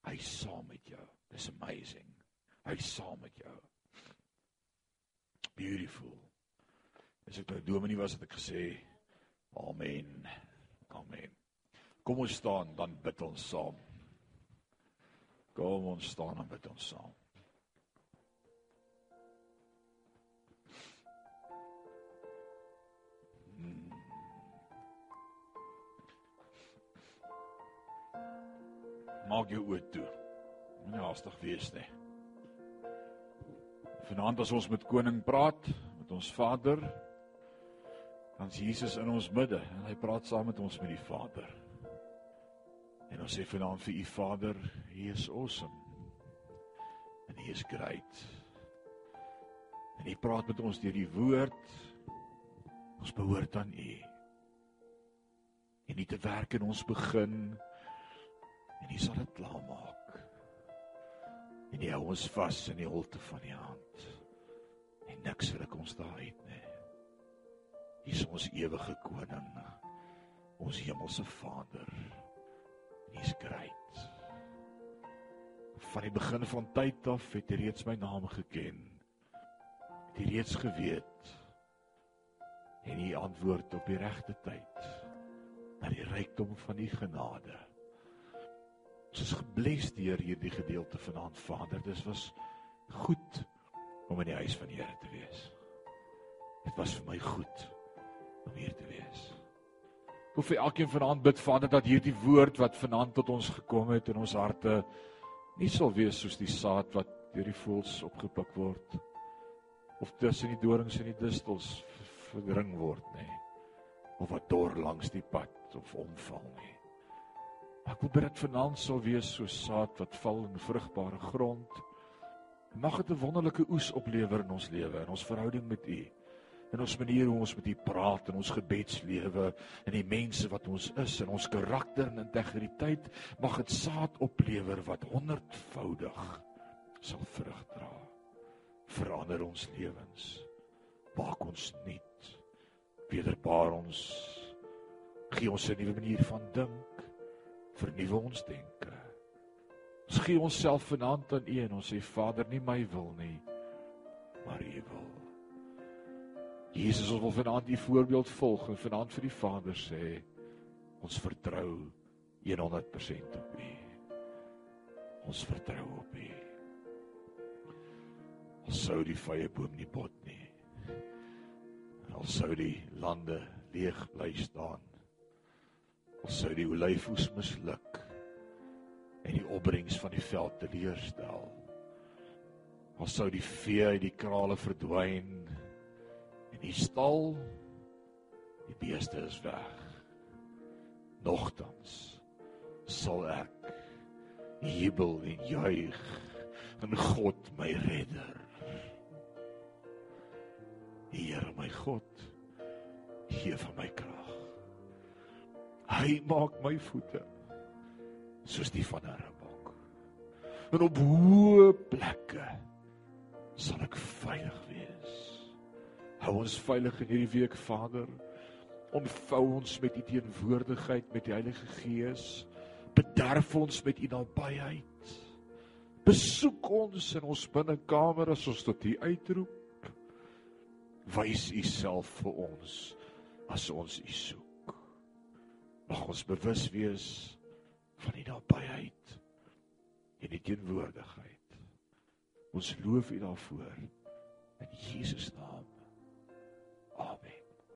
Hy's saam met jou. Dis amazing. Hy's saam met jou. Beautiful. As ek nou dominee was het ek gesê amen. Amen. Kom ons staan dan bid ons saam. Kom ons staan en bid ons saam. Maak jou oë toe. Moenie haastig wees nie. Vanaand as ons met koning praat, met ons Vader, dan is Jesus in ons midde en hy praat saam met ons met die Vader. En ons sê vanaand vir u Vader, hy is awesome. En hy is great. En hy praat met ons deur die woord. Ons behoort aan u. En nie te werk in ons begin en hy sal dit klaarmaak. En hy hou ons vas in die holte van die hand. En niks ruk ons daar uit nie. Hy is ons ewige koning. Ons hemelse Vader. Hy's great. Van die begin van tyd af het hy reeds my naam geken. Het hy reeds geweet. En hy antwoord op die regte tyd. Na die rykdom van die genade. Ons is gebless deur hierdie gedeelte vanaand, Vader. Dit was goed om in die huis van die Here te wees. Dit was vir my goed om hier te wees. Hoe vir elkeen vanaand bid Vader dat hierdie woord wat vanaand tot ons gekom het in ons harte nie sal wees soos die saad wat deur die voëls opgepik word of tussen die dorings en die distels verdring word nê of wat dor langs die pad of omval nie. Ek wil bid dat vanaand sal wees so saad wat val in vrugbare grond. Mag dit 'n wonderlike oes oplewer in ons lewe en ons verhouding met U. In ons manier hoe ons met U praat in ons gebedslewe en die mense wat ons is en ons karakter en integriteit mag dit saad oplewer wat honderdvoudig sal vrug dra. Verander ons lewens. Maak ons nuut. Wederbaar ons. Gee ons 'n nuwe manier van dink vernuwe ons denke. Ons gee onsself vanaand aan U en ons sê Vader, nie my wil nie, maar U wil. Jesus, ons wil vanaand U voorbeeld volg en vanaand vir die Vader sê ons vertrou 100% op U. Ons vertrou op U. Ons sou die vrye boom nie bot nie. Ons sou die lande leeg bly staan sou die olyfoes misluk en die opbrengs van die veld teleurstel. Ons sou die vee uit die krale verdwyn en die stal die beeste is weg. Nogtans sal ek jubel en juig in God my redder. Here my God, gee vir my krag. Hy maak my voete soos die van 'n ribbok. En op hoë plekke sal ek veilig wees. Hou ons veilig in hierdie week, Vader. Omvou ons met u teenwoordigheid met die Heilige Gees. Bederf ons met u nabyheid. Besoek ons in ons binnekamer as ons tot u uitroep. Wys u self vir ons as ons u soek mag ons bewus wees van die nabyheid en die teenwoordigheid. Ons loof U daarvoor in Jesus naam. Amen.